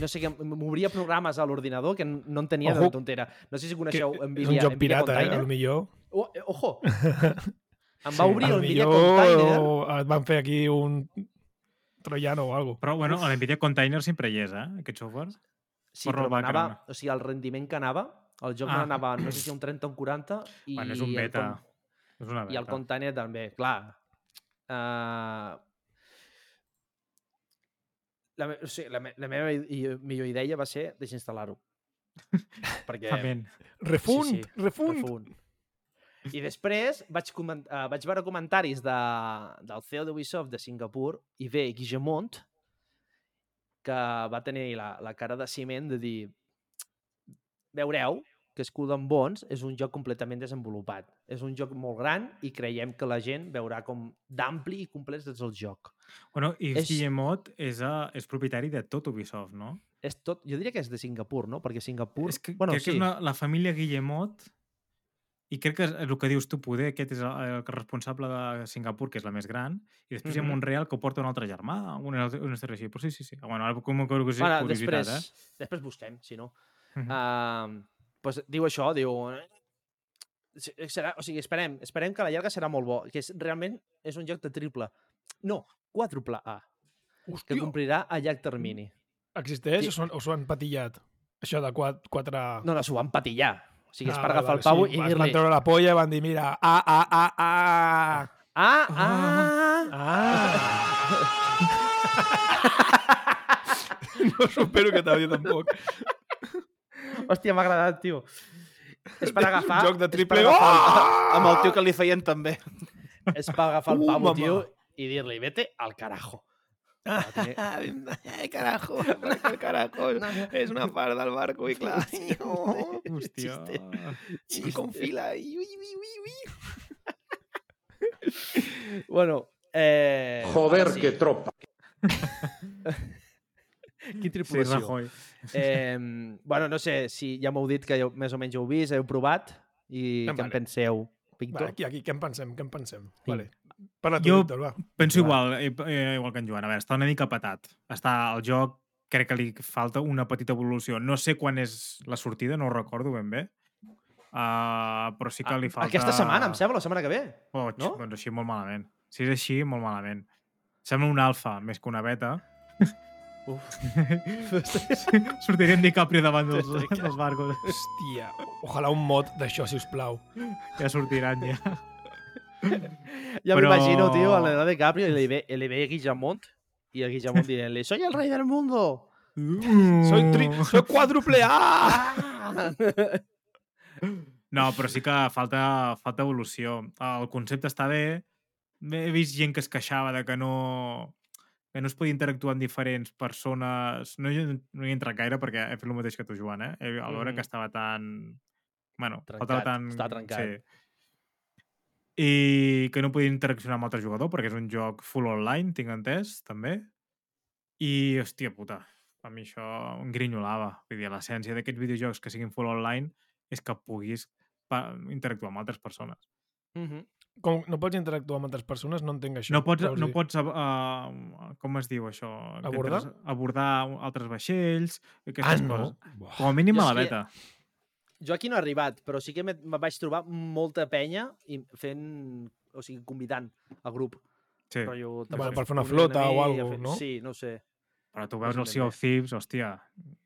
No sé m'obria programes a l'ordinador que no en tenia Ojo, de tontera. No sé si Que coneixeu és Nvidia, un joc Nvidia pirata, eh? Container. A lo millor, Oh, eh, ojo! <laughs> Em va obrir lo el Nvidia Container. et van fer aquí un troiano o algo. Però, bueno, a l'NVIDIA Container sempre hi és, eh? Aquest software. Sí, però m'anava... crema. O sigui, el rendiment que anava, el joc Ah. anava, no sé si un 30 o un 40, i, <clears throat> Bueno, és un el beta. con- És una beta. i el container també, clar. Uh, la, me, o sigui, la, me, la meva millor idea va ser desinstal·lar-ho. <laughs> Perquè... Amén. Refund, Sí, sí, refund. Refund. I després vaig, coment, uh, vaig veure comentaris de, del CEO d'Ubisoft de Singapur i ve Guillemont, que va tenir la, la cara de ciment de dir veureu que Skull and Bones és un joc completament desenvolupat. És un joc molt gran i creiem que la gent veurà com d'ampli i complet és el joc. Bueno, i És- Guillemot és, a, és propietari de tot Ubisoft, no? És tot, jo diria que és de Singapur, no? Perquè Singapur... És que, bueno, crec sí. que és una, la família Guillemot i crec que és el que dius tu, poder, aquest és el, el responsable de Singapur, que és la més gran, i després hi ha. Montreal que ho porta un altre germà, una, una història així. Però sí, sí, sí. Bueno, ara com a curiositat, Bueno, curiositat després, eh? després busquem, si no. Mhm. Uh, pues, diu això, diu... "Si- Serà, o sigui, esperem, esperem que la llarga serà molt bo, que és, realment és un joc de triple... No, quàdruple A, que Hòstia, complirà a llarg termini. existeix Sí. o s'ho han- patillat? Això de quatre... No, no, s'ho van patillar. O sigui, és Ah, per vale, agafar vale, el pavo sí. i Es dir-li... van treure la polla i van dir, mira, ah, ah, ah, ah, Ah, ah, ah. no supero que t'havia tampoc. <laughs> Hòstia, m'ha agradat, tio. És per agafar... Joc de triple... Oh! Amb el tio que li feien també. És per agafar el Uh, pavo, tio, i dir-li, vete al carajo. Ai, carajo, <laughs> el carajo, <laughs> és una part del barco i clar, Hòstia. i com fila, i ui, ui, ui, ui. Bueno, eh... Joder, sí. qué tropa. <laughs> Quin Sí, tripulació. Rajoy. eh, bueno, no sé si ja m'heu dit que heu, més o menys heu vist, heu provat i què en vale. penseu, Vale, Víctor? aquí, aquí, què en pensem, què en pensem? Sí. Vale. Parla tu, Jo- Víctor, va. Penso Va. igual, eh, igual que en Joan. A veure, està una mica patat. Està el joc, crec que li falta una petita evolució. No sé quan és la sortida, no ho recordo ben bé. Uh, però sí que li falta... Ah, Aquesta setmana, em sembla, la setmana que ve. Oh, no? no? Doncs així molt malament. Si és així, molt malament. Sembla un alfa més que una beta. <laughs> Uf. <laughs> Sortirem DiCaprio davant dels, dels barcos. Hòstia, ojalà un mod d'això, si us plau. Ja sortiran, ja. Ja Però- m'imagino, tio, a l'Edat de Capri, li ve, li ve Guillemont i a Guillemont dient-li, soy el rei del mundo. Soy, tri soy quàdruple A! <laughs> No, però sí que falta, falta evolució. El concepte està bé. He vist gent que es queixava de que no que no es podia interactuar amb diferents persones... No, no hi he entrat gaire perquè he fet el mateix que tu, Joan, eh? A l'hora Mhm. que estava tan... Bueno, Trencat, faltava tan... estava trencat. Sí. I que no podia interaccionar amb altre jugador perquè és un joc full online, tinc entès, també. I, hòstia puta, a mi això em grinyolava. Vull dir, l'essència d'aquests videojocs que siguin full online és que puguis interactuar amb altres persones. Mhm. Com no pots interactuar amb altres persones, no entenc això. No pots, no dir? pots uh, com es diu això? Abordar? entres- abordar altres vaixells, Ah, aquestes no? coses. Buah. Com a mínim a la és que- beta. Jo aquí no he arribat, però sí que me, me vaig trobar molta penya i fent, o sigui, convidant al grup. Sí. Rotllo, Bueno, per fer una flota o mi, a algo, fer- no? Sí, no ho sé. Però tu No veus sé el Sea of Thieves, hòstia,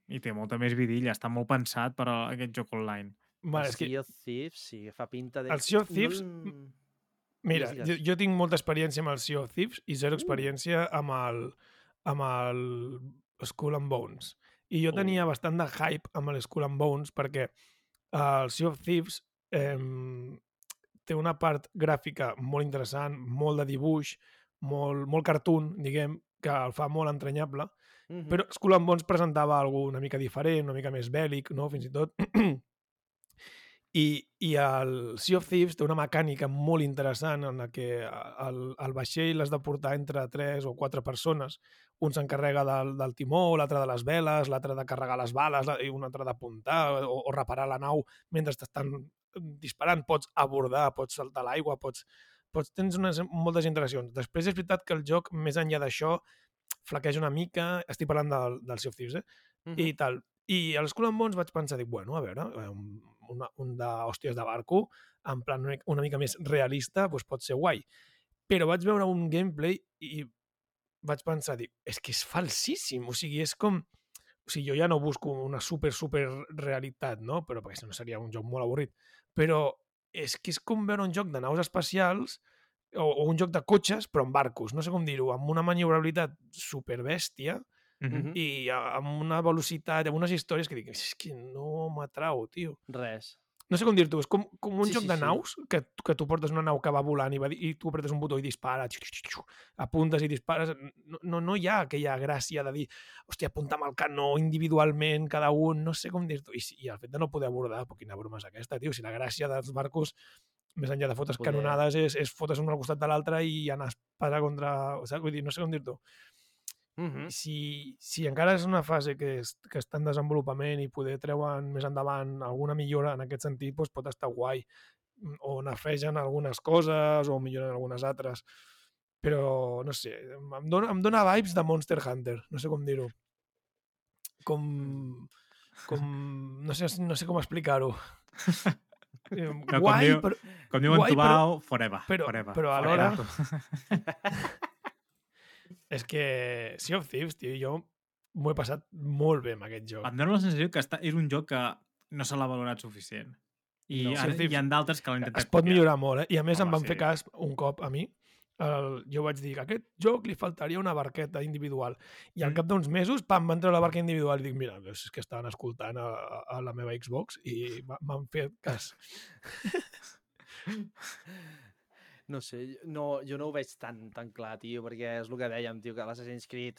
i té molta més vidilla, està molt pensat per a aquest joc online. Vale, el és que, Sea of Thieves, sí, fa pinta de... El Sea of Thieves, No... mira, jo, jo tinc molta experiència amb el Sea of Thieves i Uh. zero experiència amb el, amb el Skull and Bones. I jo tenia Oh. bastant de hype amb el Skull and Bones perquè el Sea of Thieves eh, té una part gràfica molt interessant, molt de dibuix, molt, molt cartoon, diguem, que el fa molt entranyable, Mhm. però Skull and Bones presentava alguna una mica diferent, una mica més bèl·lic, no? fins i tot. <clears throat> I, I el Sea of Thieves té una mecànica molt interessant en la que el, el vaixell l'has de portar entre tres o quatre persones. Un s'encarrega del, del timó, l'altre de les veles, l'altre de carregar les bales, i un altre d'apuntar o, o reparar la nau mentre t'estan disparant. Pots abordar, pots saltar l'aigua, pots, pots, tens unes, moltes interaccions. Després és veritat que el joc, més enllà d'això, flaqueja una mica, estic parlant del, del Sea of Thieves, eh? Mhm. i tal. I a l'Skull and Bones vaig pensar, dic, bueno, a veure, eh, un, una, un d'hòsties de barco, en plan una, una mica més realista, doncs pot ser guai. Però vaig veure un gameplay i vaig pensar, dic, és que és falsíssim, o sigui, és com... O sigui, jo ja no busco una super, super realitat, no? Però perquè si no seria un joc molt avorrit. Però és que és com veure un joc de naus espacials o, o un joc de cotxes, però amb barcos, no sé com dir-ho, amb una maniobrabilitat superbèstia, Mhm. Mhm. i amb una velocitat, amb unes històries que dic, és que no m'atrau, tio. Res. No sé com dir-t'ho, és com, com un Sí, joc sí, de sí. naus, que, que tu portes una nau que va volant i, va, i tu apretes un botó i dispara, xiu, xiu, xiu, apuntes i dispares. No, no, no hi ha aquella gràcia de dir, hòstia, apunta amb el canó individualment, cada un, no sé com dir-t'ho. I, I el fet de no poder abordar, però quina broma és aquesta, tio? Si la gràcia dels barcos més enllà de fotes Poder- canonades, és, és fotes un al costat de l'altre i anar a espasa contra... O sigui, vull dir, no sé com dir-t'ho. Mhm. si, si encara és una fase que, és, que està en desenvolupament i poder treuen més endavant alguna millora en aquest sentit, doncs pot estar guai. Mm, O nafegen algunes coses o milloren algunes altres. Però, no sé, em dona, em dona vibes de Monster Hunter, no sé com dir-ho. Com... com no, sé, no sé com explicar-ho. Eh, No, com guai, diu- però, Com diuen Guai, Tubau, forever. però- forever, però forever. <laughs> <laughs> és que Sea of Thieves, tio, jo m'ho he passat molt bé amb aquest joc. Em dóna la sensació que està, és un joc que no se l'ha valorat suficient. I No. ara, hi ha d'altres que l'han intentat es pot copiar. millorar molt, eh? I a més Home, em van sí. fer cas un cop a mi. El, jo vaig dir que a aquest joc li faltaria una barqueta individual. I al Mm. cap d'uns mesos, pam, van treure la barca individual i dic, mira, és que estaven escoltant a, a, la meva Xbox i m'ha- m'han fet cas. <laughs> No sé, no, jo no ho veig tan, tan clar, tio, perquè és el que dèiem, tio, que l'Assassin's Creed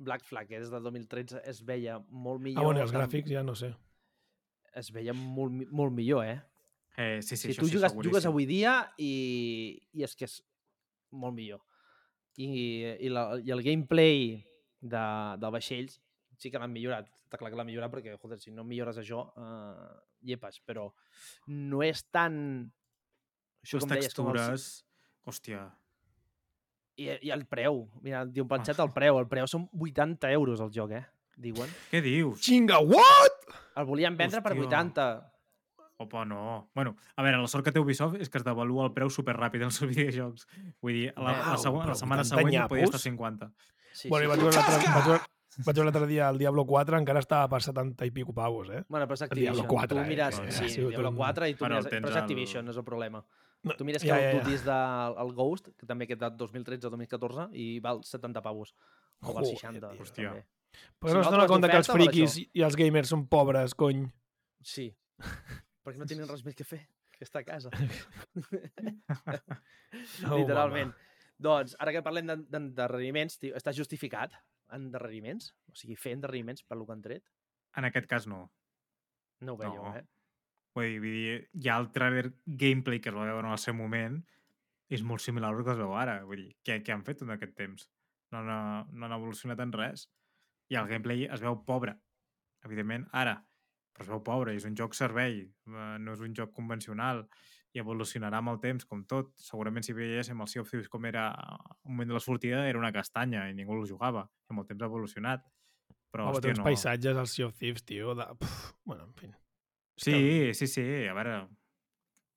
Black Flag, que des del 2013 es veia molt millor. Ah, bueno, els gràfics ja no sé. Es veia molt, molt millor, eh? Eh, sí, sí, si tu sí, jugues, seguríssim. jugues avui dia i, i és que és molt millor. I, i, la, i el gameplay de, de vaixells sí que l'han millorat. Està clar que l'han millorat perquè, joder, si no millores això, uh, llepes, però no és tan... Això Les com deies, textures... Hòstia, i, I el preu. Mira, diu penjat el preu. El preu són 80 euros el joc, eh? Diuen. què dius? Xinga, what? El volien vendre per Hòstia. 80. Opa, no. Bueno, a veure, la sort que té Ubisoft és que es devalua el preu superràpid als seus <laughs> videojocs. Vull dir, la, la, Uau, següent, la setmana 80 següent ja podia estar 50. Sí, bueno, i sí, vaig sí. veure l'altre vaig veure, vaig veure l'altre dia el Diablo 4, encara estava per 70 i pico pavos, eh? Bueno, però és El Diablo Activision. 4, tu eh? mires... No, sí, sigut Diablo un- 4 i tu Bueno, mires... Però és el- Activision, no és el problema. No, Tu mires que ja, ja, ja. Duties del el Ghost, que també aquest de 2013 o 2014, i val 70 pavos. O val Joder, 60. tio. Hòstia. també. Però Si no no es dona compte que els friquis i els gamers són pobres, cony. Sí. Perquè no tenen res més que fer que estar a casa. <laughs> <laughs> Oh, Literalment. Doncs, ara que parlem d'en- d'endarreriments, tio, està justificat endarreriments? O sigui, fer endarreriments per lo que han tret? En aquest cas no. No ho veieu, No. eh? Vull dir, ja el trailer gameplay que es va veure en el seu moment és molt similar al que es veu ara. Vull dir, què, què han fet en aquest temps? No, no, no han evolucionat en res. I el gameplay es veu pobre, evidentment, ara. Però es veu pobre, és un joc servei, eh, no és un joc convencional i evolucionarà amb el temps, com tot. Segurament si veiéssim el Sea of Thieves com era al moment de la sortida, era una castanya i ningú el jugava. I amb el temps ha evolucionat. Però, Home, té hòstia, uns no. paisatges al Sea of Thieves, tio. De... Puf, bueno, en fi. És que- Sí, sí, sí, a veure,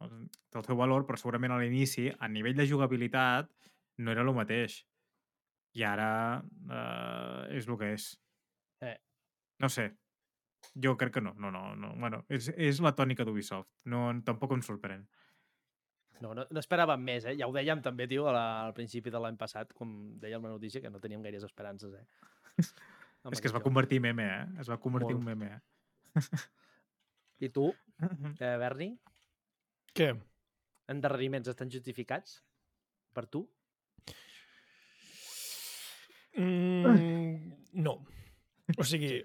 té el seu valor, però segurament a l'inici, a nivell de jugabilitat, no era el mateix. I ara eh, és el que és. Eh. No sé. Jo crec que no. no, no, no. Bueno, és, és la tònica d'Ubisoft. No, tampoc em sorprèn. No, no, no esperàvem més, eh? Ja ho dèiem també, tio, la, al principi de l'any passat, com deia la notícia, que no teníem gaires esperances, eh? <laughs> És que es va joc. convertir en meme, eh? Es va convertir en Molt. un meme, eh? <laughs> I tu, eh, Berni, Què? endarreriments estan justificats per tu? Mm, no. O sigui,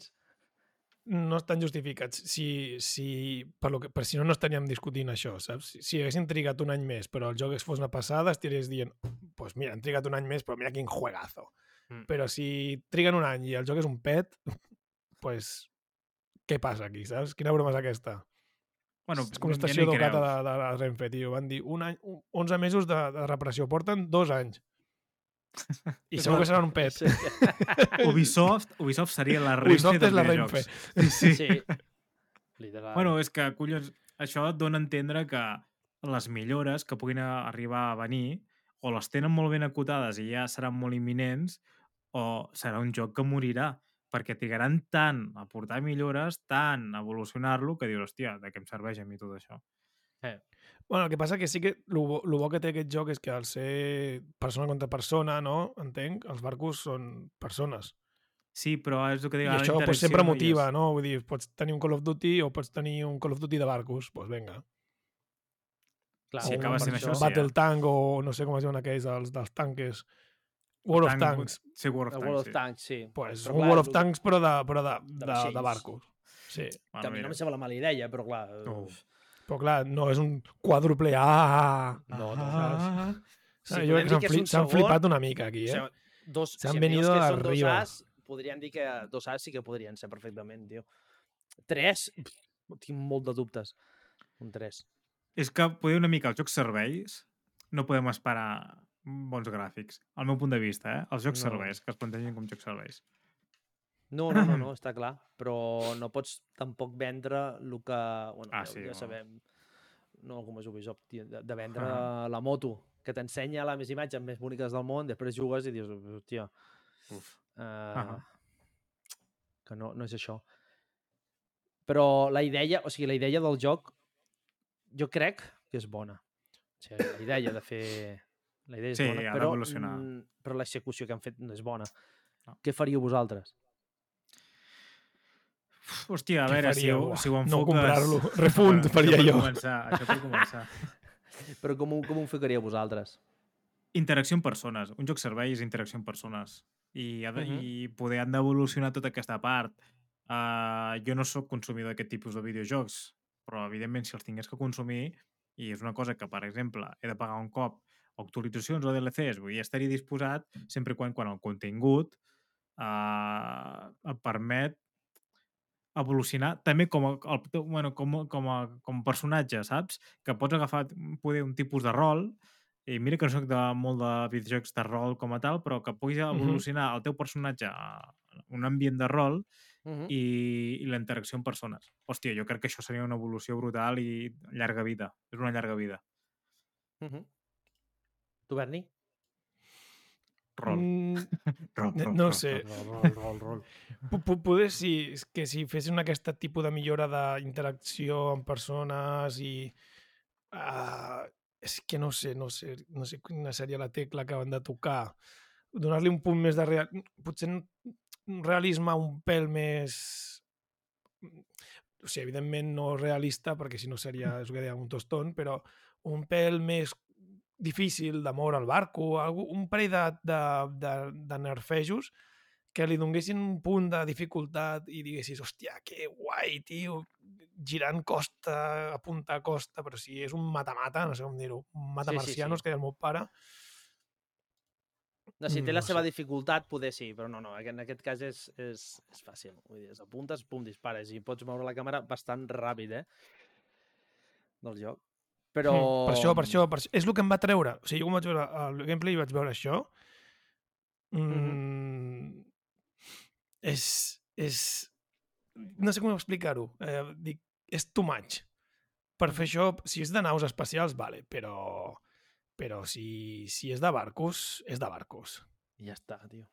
no estan justificats. Si, si, per, lo que, per si no, no estaríem discutint això, saps? Si, si haguessin trigat un any més, però el joc es fos una passada, estaries dient, pues mira, han trigat un any més, però mira quin juegazo. Mm. Però si triguen un any i el joc és un pet, pues, què passa aquí, saps? Quina broma és aquesta? Bueno, és com ja l'estació n'hi d'Ocata de, de, la Renfe, tio. Van dir un any, un- 11 mesos de, de reparació. Porten dos anys. <laughs> I segur que serà un pet. Sí. <laughs> Ubisoft, Ubisoft seria la Renfe Ubisoft és la. Renfe. Sí, sí. sí. Literal. Bueno, és que, collons, això et dona a entendre que les millores que puguin arribar a venir o les tenen molt ben acotades i ja seran molt imminents o serà un joc que morirà perquè trigaran tant a portar millores, tant a evolucionar-lo, que dius, hòstia, de què em serveix a mi tot això? Bueno, el que passa que sí que el bo, lo bo que té aquest joc és que al ser persona contra persona, no? Entenc, els barcos són persones. Sí, però és el que dic, I això pues, sempre motiva, no? Vull dir, pots tenir un Call of Duty o pots tenir un Call of Duty de barcos. Doncs pues vinga. Clar, Sí, un- acaba sent això, un sí, Battle eh? Tank o no sé com es diuen aquells dels, dels tanques. World of Tank- Tanks. Sí, World of World Tanks, of Tanks, sí. Pues, Però un clar, World of Tanks però de, però de, de de, de, barcos. Sí. sí. Que a mi no mira. em sembla mala idea, però clar... Uf. Però clar, no és un quàdruple A. No, no, Ah. Sí, Sí, jo crec dir que s'han s'han flipat una mica aquí, O eh? sigui, dos, Se han si venido que són dos arriba. As, podríem dir que dos As sí que podrien ser perfectament, tio. Tres, pff, tinc molt de dubtes. Un tres. És que poder una mica els jocs serveis no podem esperar bons gràfics, al meu punt de vista, eh? Els jocs No. serveis, que es plantegin com jocs serveis. No, no, no, no, <clears throat> està clar. Però no pots tampoc vendre el que... Bueno, Ah, ja, sí, ja no. sabem, no com és Ubisoft, tio, de, de vendre Ah. la moto, que t'ensenya les més imatges més boniques del món, després jugues i dius, hòstia, Uf. uh, Ahà. que no, no és això. Però la idea, o sigui, la idea del joc, jo crec que és bona. O sigui, la idea de fer... La idea és Sí, bona, ha però, mm, però l'execució que han fet no és bona. No. Què faríeu vosaltres? Hòstia, a Què veure, si ho, si ho No enfoques... comprar-lo. Refund Això faria per jo. Començar, això per començar. <laughs> Però com, ho- com ho ficaríeu vosaltres? Interacció amb persones. Un joc servei és interacció amb persones. I, ha de, Mhm. i poder han d'evolucionar tota aquesta part. Uh, jo no sóc consumidor d'aquest tipus de videojocs, però evidentment si els tingués que consumir, i és una cosa que, per exemple, he de pagar un cop o actualitzacions o DLCs, vull dir, estaria disposat sempre i quan, quan el contingut uh, et permet evolucionar també com a, el, bueno, com, a- com, a, com a personatge, saps? Que pots agafar poder un tipus de rol i mira que no soc de molt de videojocs de rol com a tal, però que puguis evolucionar el teu personatge a un ambient de rol Uh -huh. i, i la interacció amb persones. Hòstia, jo crec que això seria una evolució brutal i llarga vida. És una llarga vida. Uh -huh. Tu, Berni? Rol. Mm, <laughs> rol, no- rol, no rol, sé. rol. Rol, rol, rol. po- po- poder si, que si fessin aquest tipus de millora d'interacció amb persones i... Uh, és que no sé, no sé, no sé quina seria la tecla que han de tocar. Donar-li un punt més de real... Potser un realisme un pèl més... O sigui, evidentment no realista, perquè si no seria, és que deia, un tostón, però un pèl més difícil de moure el barco, un parell de, de, de, de nerfejos que li donguessin un punt de dificultat i diguessis, hòstia, que guai, tio, girant costa, apuntar costa, però si és un mata-mata, no sé com dir-ho, un mata-marcianos, sí. que deia el meu pare, No, si té la No seva sé. dificultat, poder sí, però no, no, en aquest cas és, és, és fàcil. Vull dir, és apuntes, pum, dispares, i pots moure la càmera bastant ràpid, eh? Del joc. Però... Mm, Per això, per això, per això. És el que em va treure. O sigui, jo quan vaig veure el gameplay i vaig veure això, mm, és, és... No sé com explicar-ho. Eh, dic, és too much. Per fer això, si és de naus espacials, vale, però, però si, si és de barcos, és de barcos. I ja està, tio.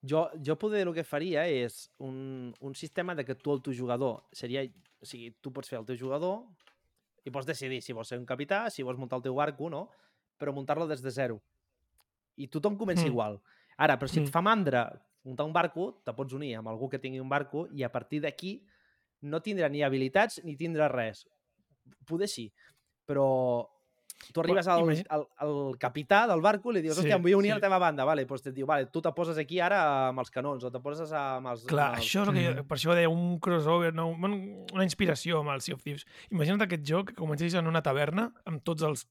Jo, jo poder el que faria és un, un sistema de que tu, el teu jugador, seria... O sigui, tu pots fer el teu jugador i pots decidir si vols ser un capità, si vols muntar el teu barco, no? Però muntar-lo des de zero. I tothom comença Mm. mm. igual. Ara, però si et Mm. fa mandra muntar un barco, te pots unir amb algú que tingui un barco i a partir d'aquí no tindrà ni habilitats ni tindrà res. Poder sí, però tu arribes al, al, al capità del barco i li dius, Sí, hòstia, em vull unir sí. a la teva banda, vale, doncs et diu, vale, tu te poses aquí ara amb els canons o te poses amb els... Clar, amb els... això és el que jo, per això deia un crossover, no? una inspiració amb el Sea of Thieves. Imagina't aquest joc que comencés en una taverna amb tots els,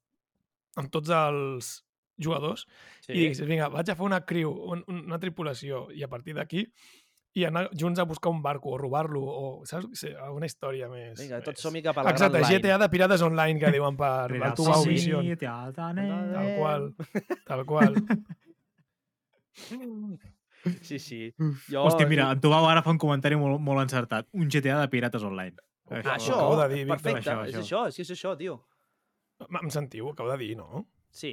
amb tots els jugadors Sí. i diguis, vinga, vaig a fer una crew, un, una tripulació, i a partir d'aquí i anar junts a buscar un barco o robar-lo, o saps? Sí, una història més... Vinga, tots més- som-hi cap a la Exacte, Gran. GTA de Pirates Online, que diuen per el tu wow vision. Tal qual, <laughs> tal qual. Sí, sí. Jo... Hòstia, mira, en Tubau ara fa un comentari molt, molt encertat. Un GTA de Pirates Online. Ah, això, acabo de dir, Víctor. perfecte, Això, és això. això, és que és això, tio. Em sentiu? Acabo de dir, no? Sí,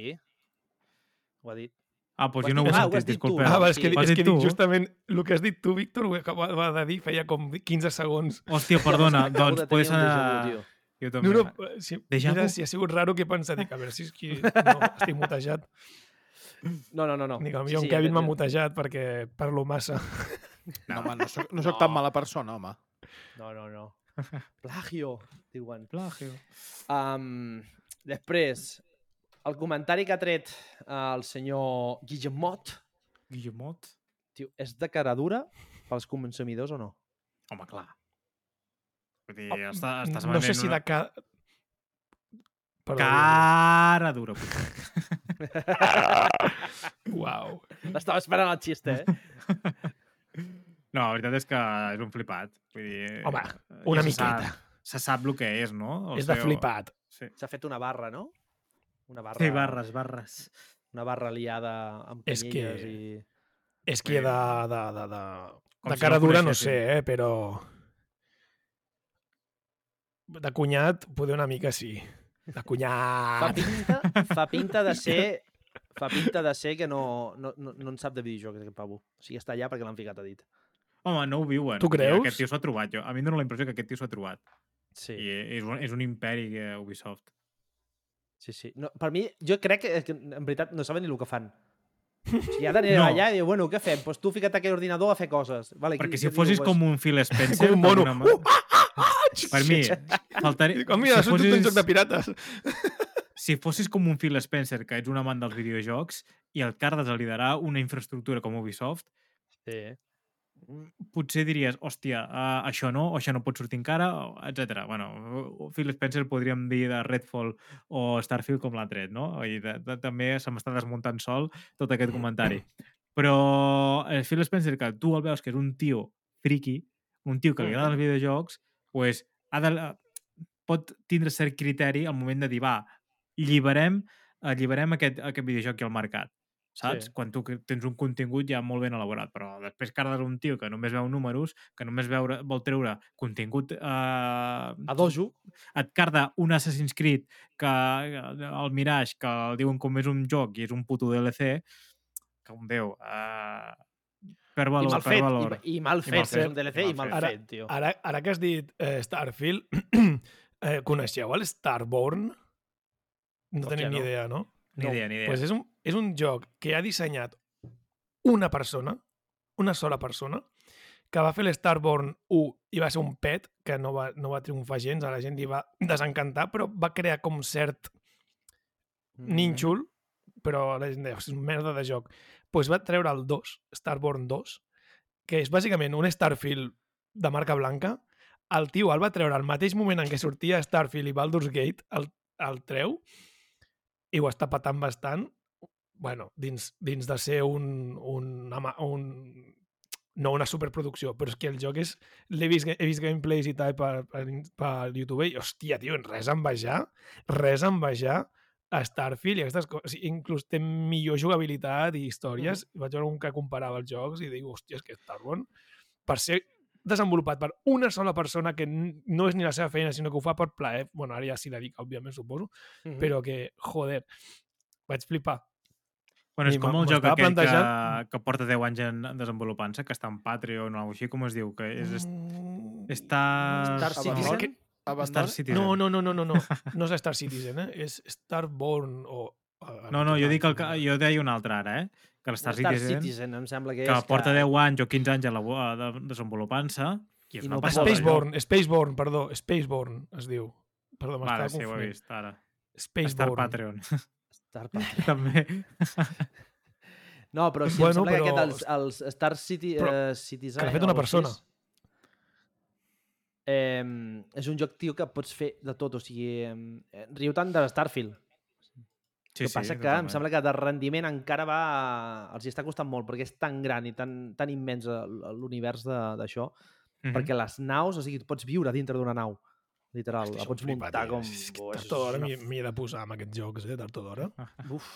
ho ha dit. Ah, doncs Ho jo no ho he ah, sentit, disculpeu. Ah, és que, sí. És que dic tu? justament el que has dit tu, Víctor, ho acabava de dir, feia com 15 segons. Hòstia, perdona, <laughs> doncs déjà anar... tio. Jo No, també. no, si, Déjà mira, vu? si ha sigut raro que pensa, dic, a veure si és que <laughs> no, estic mutejat. No, no, no. no. Dic, Sí, sí, sí, en Kevin m'ha ja- mutejat perquè parlo massa. No, home, no soc, no soc No. tan mala persona, home. No, no, no. <laughs> Plagio, diuen. Plagio. Um, després, el comentari que ha tret el senyor Guillemot, Guillemot? tio, és de cara dura pels consumidors o no? Home, clar. Vull dir, està, estàs no sé si una de ca... Perdó, cara dura. <laughs> Uau. Estava esperant el xiste, eh? <laughs> No, la veritat és que és un flipat. Vull dir, Home, ja una se miqueta. Sap, se sap el que és, no? El És de seu- flipat. Sí. S'ha fet una barra, no? Una barra, sí, barres, barres. Una barra liada amb És que- i... És que de, de, de, de, Com de si cara no el dura no sé, eh, però... De cunyat, poder una mica sí. De Fa cunyat. pinta, fa pinta de ser... <laughs> Fa pinta de ser que no, no, no, no en sap de videojocs, aquest pavo. O sigui, està allà perquè l'han ficat a dit. Home, no ho viuen. Tu creus? Aquest tio s'ho ha trobat. Jo. A mi em dóna la impressió que aquest tio s'ho ha trobat. Sí, I és un, és un imperi que Ubisoft. Sí, sí. No, per mi, jo crec que, que en veritat no saben ni el que fan. O sigui, ha d'anar No. allà i dir, bueno, què fem? Pues tu fica't a aquell ordinador a fer coses. Vale, Perquè si fossis diu, com un Phil Spencer... <laughs> Com un mono. Uh, manera- ah, ah, ah! Per mi, faltaria... Dic, oh, mira, si, tot un fossis, joc de pirates. <laughs> si fossis com un Phil Spencer, que ets un amant dels videojocs, i el cardes a liderar una infraestructura com Ubisoft, Sí. Potser diries, hòstia, uh, això no, o això no pot sortir encara, etc. Bueno, Phil Spencer podríem dir de Redfall o Starfield com l'ha tret, no? I de, de, també se m'està desmuntant sol tot aquest comentari. Però el Phil Spencer, que tu el veus que és un tio friki, un tio que li agraden els videojocs, pues, ha de, pot tindre cert criteri al moment de dir, va, alliberem, alliberem aquest, aquest videojoc aquí al mercat saps? Sí. Quan tu que tens un contingut ja molt ben elaborat, però després cardes un tio que només veu números, que només veure, vol treure contingut... Eh, A dojo. et carda un Assassin's Creed que el Mirage, que el diuen com és un joc i és un puto DLC, que un Déu, eh, per I valor, mal per fet. valor. I, I mal I fet. mal fet. És un DLC I i mal fet, tio. Ara, ara que has dit eh, Starfield, <clears throat> eh, coneixeu el Starborn? No Hòstia, tenim ni no. idea, no? Ni No, idea, ni idea. Pues és, un, és un joc que ha dissenyat una persona, una sola persona, que va fer l'Starborn 1 i va ser un pet, que no va, no va triomfar gens, a la gent li va desencantar, però va crear com cert Mm. nínxol, però la gent deia, és merda de joc. Doncs pues va treure el 2, Starborn 2, que és bàsicament un Starfield de marca blanca. El tio el va treure al mateix moment en què sortia Starfield i Baldur's Gate, el, el treu, i ho està patant bastant. Bueno, dins, dins de ser un, un, un, no una superproducció, però és que el joc és... L'he vist, he vist gameplays i tal per, per, per YouTube i, hòstia, tio, res envejar, res envejar a Starfield i aquestes coses. O sigui, inclús té millor jugabilitat i històries. Mm -hmm. Vaig veure un que comparava els jocs i dic, hòstia, és que Starborn, per ser desenvolupat per una sola persona que no és ni la seva feina, sinó que ho fa per plaer, bueno, ara ja s'hi dedica, òbviament, suposo, Mhm. però que, joder, vaig flipar. Bueno, és I com el joc aquell plantejant. que, que porta 10 anys en desenvolupant-se, que està en Patreon o alguna cosa així, com es diu? Que és, est- Mm, està... Star Abandon? Citizen? que- Abandon? Star Citizen. No, no, no, no, no, no. <laughs> No és Star Citizen, eh? És Starborn o... No, no, jo dic el que, jo deia un altre ara, eh? Que l'Star Star Citizen, Citizen, em sembla que, que és porta 10 anys o 15 anys a la, a de, desenvolupant-se i és I una no de Spaceborn. Spaceborn, perdó, Spaceborn es diu. Perdó, m'estava Vale, sí, ho he confonent. vist, ara. Star Spaceborn. Star Patreon. <laughs> <laughs> també. No, però sí, Bueno, em sembla que però- aquest, els, els Star City, Però eh, Citizen... que l'ha fet una persona. Eh, és un joc, tio, que pots fer de tot. O sigui, eh, riu tant de Starfield. Sí, el que passa que em sembla que de rendiment encara va... Els hi està costant molt, perquè és tan gran i tan, tan immens l'univers d'això, Mhm. perquè les naus, o sigui, tu pots viure dintre d'una nau, literal. La pots muntar com... És que tard o d'hora m'hi he de posar amb aquests jocs, eh? Tard o d'hora. <laughs> Uf.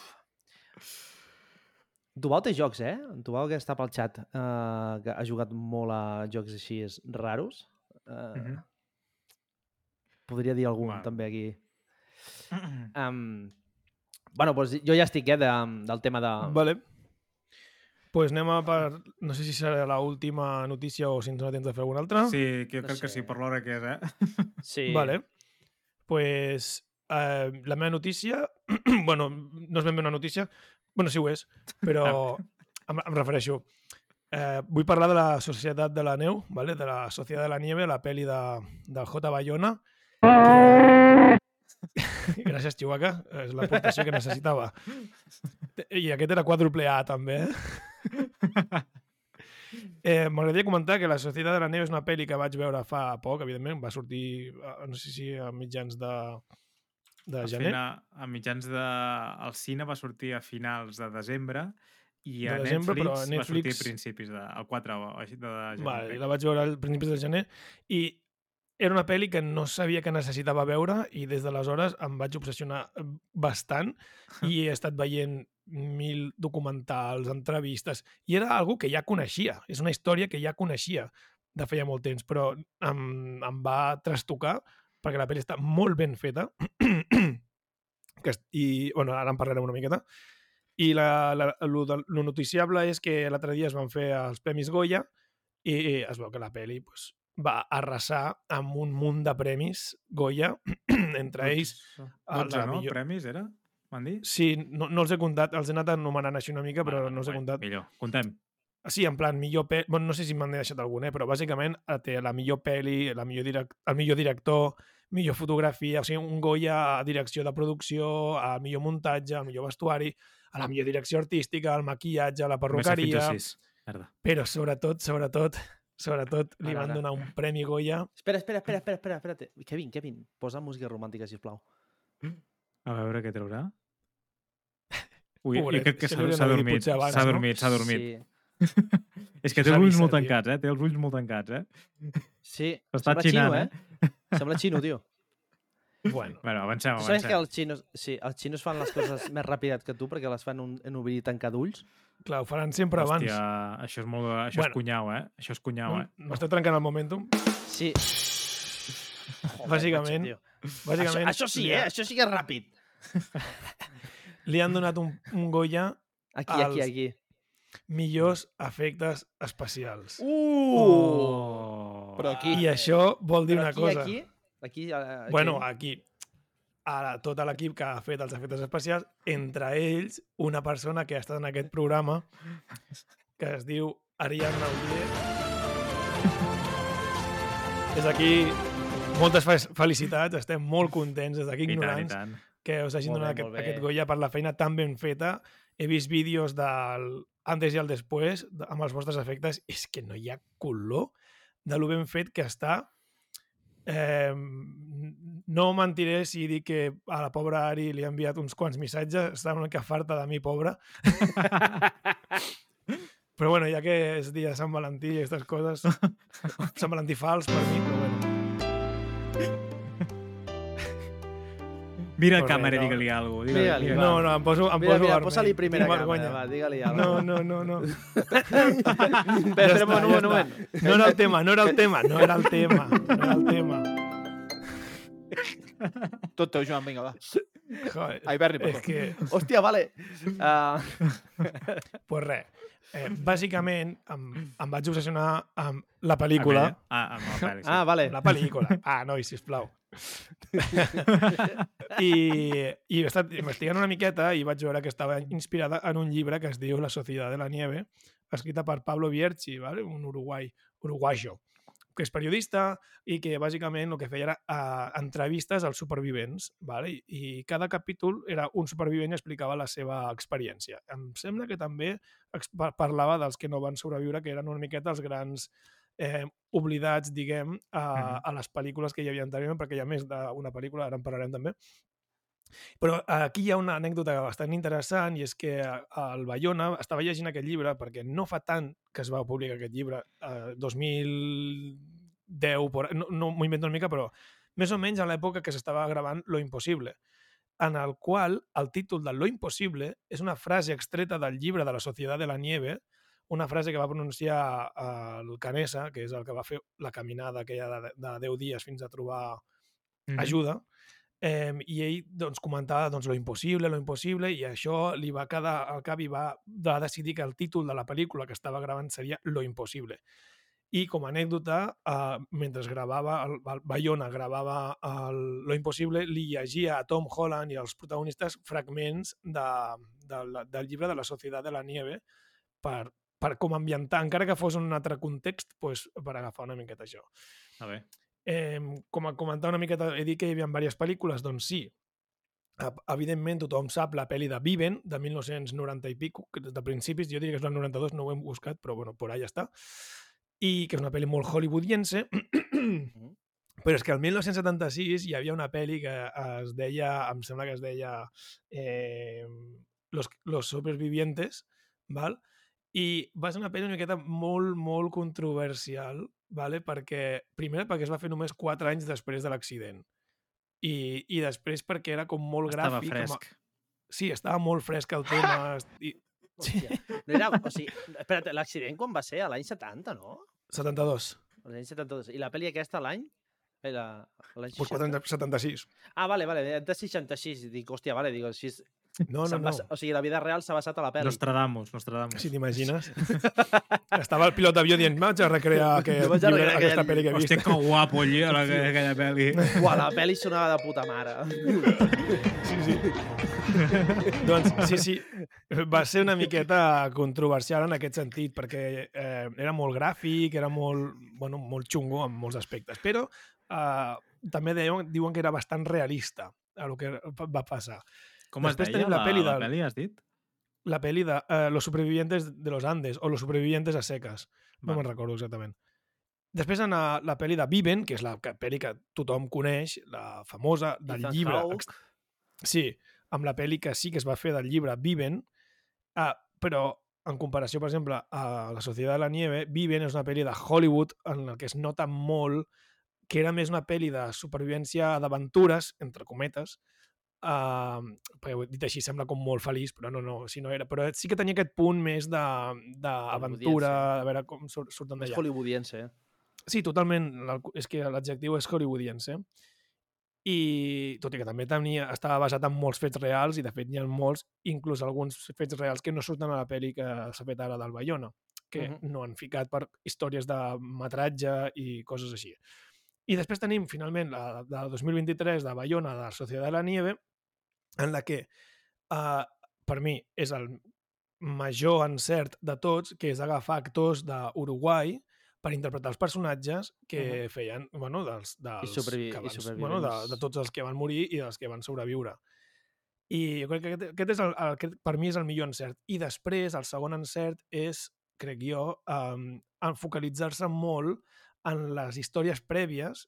Tubau té jocs, eh? Tubau, que està pel xat, uh, que ha jugat molt a jocs així és raros. Uh, Mhm. Podria dir algun, Bueno. també, aquí. <clears throat> Um, bueno, doncs jo ja estic, eh, de, del tema de... Vale. Pues anem a per... No sé si serà l'última notícia o si ens dona temps de fer alguna altra. Sí, que jo No crec que sé. sí, per l'hora que és, eh? Sí. Vale. Pues eh, la meva notícia... <clears throat> bueno, no és ben bé una notícia. bueno, sí ho és, però <laughs> em, em refereixo... Eh, vull parlar de la Societat de la Neu, vale? de la Societat de la Nieve, la pel·li de, del J. Bayona. Que... <laughs> Gràcies, Chihuahua. És l'aportació que necessitava. <laughs> I aquest era quàdruple A, també. eh? <laughs> Eh, M'agradaria comentar que La Societat de la Neu és una pel·li que vaig veure fa poc, evidentment. Va sortir, eh, no sé si a mitjans de, de A, gener. fina, a mitjans de... El cine va sortir a finals de desembre i a De desembre, però Netflix, a va sortir Netflix- a principis de... El 4 o així de gener. Vale, la vaig veure al principis de gener i era una pel·li que no sabia que necessitava veure i des d'aleshores em vaig obsessionar eh, bastant <laughs> i he estat veient mil documentals, entrevistes, i era algo que ja coneixia. És una història que ja coneixia de feia molt temps, però em, em va trastocar perquè la pel·li està molt ben feta que, i, bueno, ara en parlarem una miqueta. I la, la, lo, de- lo noticiable és que l'altre dia es van fer els Premis Goya i es veu que la pel·li pues, va arrasar amb un munt de premis Goya, <clears throat> entre ells... el 12, de no? millor- Premis, era? M'han dit? Sí, no, no els he comptat, els he anat anomenant així una mica, però Bueno, no els he bueno, comptat. Millor, contem. Sí, en plan, millor pel·li... Bueno, no sé si m'han deixat algun, eh? però bàsicament eh, té la millor pel·li, la millor direc... el millor director, millor fotografia, o sigui, un Goya a direcció de producció, a millor muntatge, al millor vestuari, a la millor direcció artística, al maquillatge, a la perruqueria... a 6. Merda. Però sobretot, sobretot, sobretot li Ara, van ara. donar un premi Goya. Espera, espera, espera, espera, espera, espera. Kevin, Kevin, posa música romàntica, sisplau. A veure què traurà. Ui, Pobret, jo crec que s'ha li s'ha dormit. abans, S'ha no? dormit, s'ha dormit. Sí, És que té els ulls molt tancats, eh? Té els ulls molt tancats, eh? sí. S'està Sembla xinant, xino, eh? Sembla xino, tio. Bueno, Bueno, avancem, Tu saps que avancem. els xinos, sí, els xinos fan les coses més ràpidet que tu perquè les fan un, en obrir i tancar d'ulls? clar, ho faran sempre abans. Hòstia, això és molt... Això Bueno. és cunyau, eh? Això és cunyau, eh? M'està trencant el momentum. Sí. Bàsicament, tio. Bàsicament, això, això sí, eh? Això sí que és ràpid. Li han donat un, un Goya Aquí, aquí, Els- aquí. millors efectes especials. Oh! Però aquí... I això vol dir Però una aquí, cosa. Aquí, aquí, aquí, Bueno, aquí, a tot l'equip que ha fet els efectes especials, entre ells, una persona que ha estat en aquest programa que es diu Ariadna Oller. Des d'aquí, moltes fe- felicitats, estem molt contents, des d'aquí I tant, i ignorants, tant. Que us hagin Molt donat aquest, bé. aquest Goya per la feina tan ben feta. He vist vídeos del antes i el després de- amb els vostres efectes. És que no hi ha color de lo ben fet que està. Eh, no mentiré si dic que a la pobra Ari li ha enviat uns quants missatges. Està una mica farta de mi, pobra. <laughs> Però bueno, ja que és dia de Sant Valentí i aquestes coses, <laughs> Sant Valentí fals per mi, però bueno. Mira res, càmera i no. digue-li alguna cosa. Digue va. No, no, em poso, em Mira, poso mira, vermell. posa-li primera càmera, vergonya. va, digue-li No, alguna no, no, no. <laughs> Espera, espera, un moment, un moment. No era el tema, no era el tema, no era el tema, no era el tema. Tot teu, Joan, vinga, va. Joder, Ai, Berni, és perdó. Que, Hòstia, vale. Uh, <laughs> pues res, eh, bàsicament em, em vaig obsessionar amb la pel·lícula. Ah, amb la pel·li, sí. ah, vale. La pel·lícula. Ah, noi, sisplau. <laughs> I, i he estat investigant una miqueta i vaig veure que estava inspirada en un llibre que es diu La Sociedad de la Nieve, escrita per Pablo Bierchi, ¿vale? un uruguai, uruguayo, que és periodista i que bàsicament el que feia era uh, entrevistes als supervivents, ¿vale? I, i cada capítol era un supervivent i explicava la seva experiència. Em sembla que també parlava dels que no van sobreviure, que eren una miqueta els grans eh, oblidats, diguem, a, Mhm. a les pel·lícules que hi havia anteriorment, perquè hi ha més d'una pel·lícula, ara en parlarem també. Però aquí hi ha una anècdota bastant interessant i és que eh, el Bayona estava llegint aquest llibre perquè no fa tant que es va publicar aquest llibre, eh, 2010, por, no, no m'ho invento una mica, però més o menys a l'època que s'estava gravant Lo Impossible, en el qual el títol de Lo Impossible és una frase extreta del llibre de la Societat de la Nieve, una frase que va pronunciar eh, el Canessa, que és el que va fer la caminada aquella de, de 10 dies fins a trobar Mhm. ajuda, eh, i ell doncs, comentava doncs, lo impossible, lo impossible, i això li va quedar al cap i va, va decidir que el títol de la pel·lícula que estava gravant seria Lo impossible. I com a anècdota, eh, mentre gravava, el, el Bayona gravava el, Lo impossible, li llegia a Tom Holland i als protagonistes fragments de, de, la- del llibre de la Societat de la Nieve per, per com ambientar, encara que fos en un altre context, pues, per agafar una miqueta això. A veure. Eh, com a comentar una miqueta, he dit que hi havia diverses pel·lícules, doncs sí. Evidentment, tothom sap la pel·li de Viven, de 1990 i pico, de principis, jo diria que és del 92, no ho hem buscat, però bueno, por allà està. I que és una pel·li molt hollywoodiense, <clears throat> però és que el 1976 hi havia una pel·li que es deia, em sembla que es deia eh, Los, los supervivientes, val? i va ser una pel·li una miqueta molt, molt controversial, vale? perquè, primer perquè es va fer només 4 anys després de l'accident, i, i després perquè era com molt Estava gràfic. fresc. Com a... Sí, estava molt fresc el tema. <laughs> I... Hòstia. No era, o sigui, espera't, l'accident quan va ser? A l'any 70, no? 72. A L'any 72. I la pel·li aquesta l'any? La- L'any Pues 4 anys, 76. Ah, vale, vale, de 66. Dic, hòstia, vale, dic, així... és- No, no, s'han no. basa- O sigui, la vida real s'ha basat a la pel·li. Nostradamus, Nostradamus. Si t'imagines. <laughs> Estava el pilot d'avió dient, vaig a recrear aquest, Jo vaig a recrear aquesta pel·li que he vist. Hòstia, que guapo, allí, a la, aquella pel·li. Uah, la pel·li sonava de puta mare. Sí, sí. doncs, sí, sí, va ser una miqueta controversial en aquest sentit, perquè eh, era molt gràfic, era molt, bueno, molt xungo en molts aspectes, però eh, també diuen, diuen que era bastant realista a el que va passar. Com es Després deia, tenim la la, pel·li la del- pel·li, has dit? La pel·li de eh, Los supervivientes de los Andes o Los supervivientes a secas, no Va. me'n recordo exactament. Després en la, la pel·li de Viven, que és la pel·li que tothom coneix, la famosa del Ethan llibre... Hawke. ex- Sí, amb la pel·li que sí que es va fer del llibre Viven, ah, però en comparació, per exemple, a La Societat de la Nieve, Viven és una pel·li de Hollywood en la que es nota molt que era més una pel·li de supervivència d'aventures, entre cometes, Uh, perquè ho he dit així sembla com molt feliç, però no, no, si no era. Però sí que tenia aquest punt més de- d'aventura, de, veure com sur- surten És d'allà. hollywoodiense, eh? Sí, totalment. És que l'adjectiu és hollywoodiense. I tot i que també tenia, estava basat en molts fets reals i de fet n'hi ha molts, inclús alguns fets reals que no surten a la pel·li que s'ha fet ara del Bayona, que Mhm. no han ficat per històries de metratge i coses així. I després tenim finalment la de 2023 de Bayona, de la Societat de la Nieve, en la que uh, per mi és el major encert de tots, que és agafar actors d'Uruguai per interpretar els personatges que feien, bueno, dels, dels sobrevi- que i van, supervivents. bueno, de, de tots els que van morir i dels que van sobreviure. I jo crec que aquest, aquest és el, el, aquest per mi és el millor encert. I després, el segon encert és, crec jo, um, focalitzar-se molt en les històries prèvies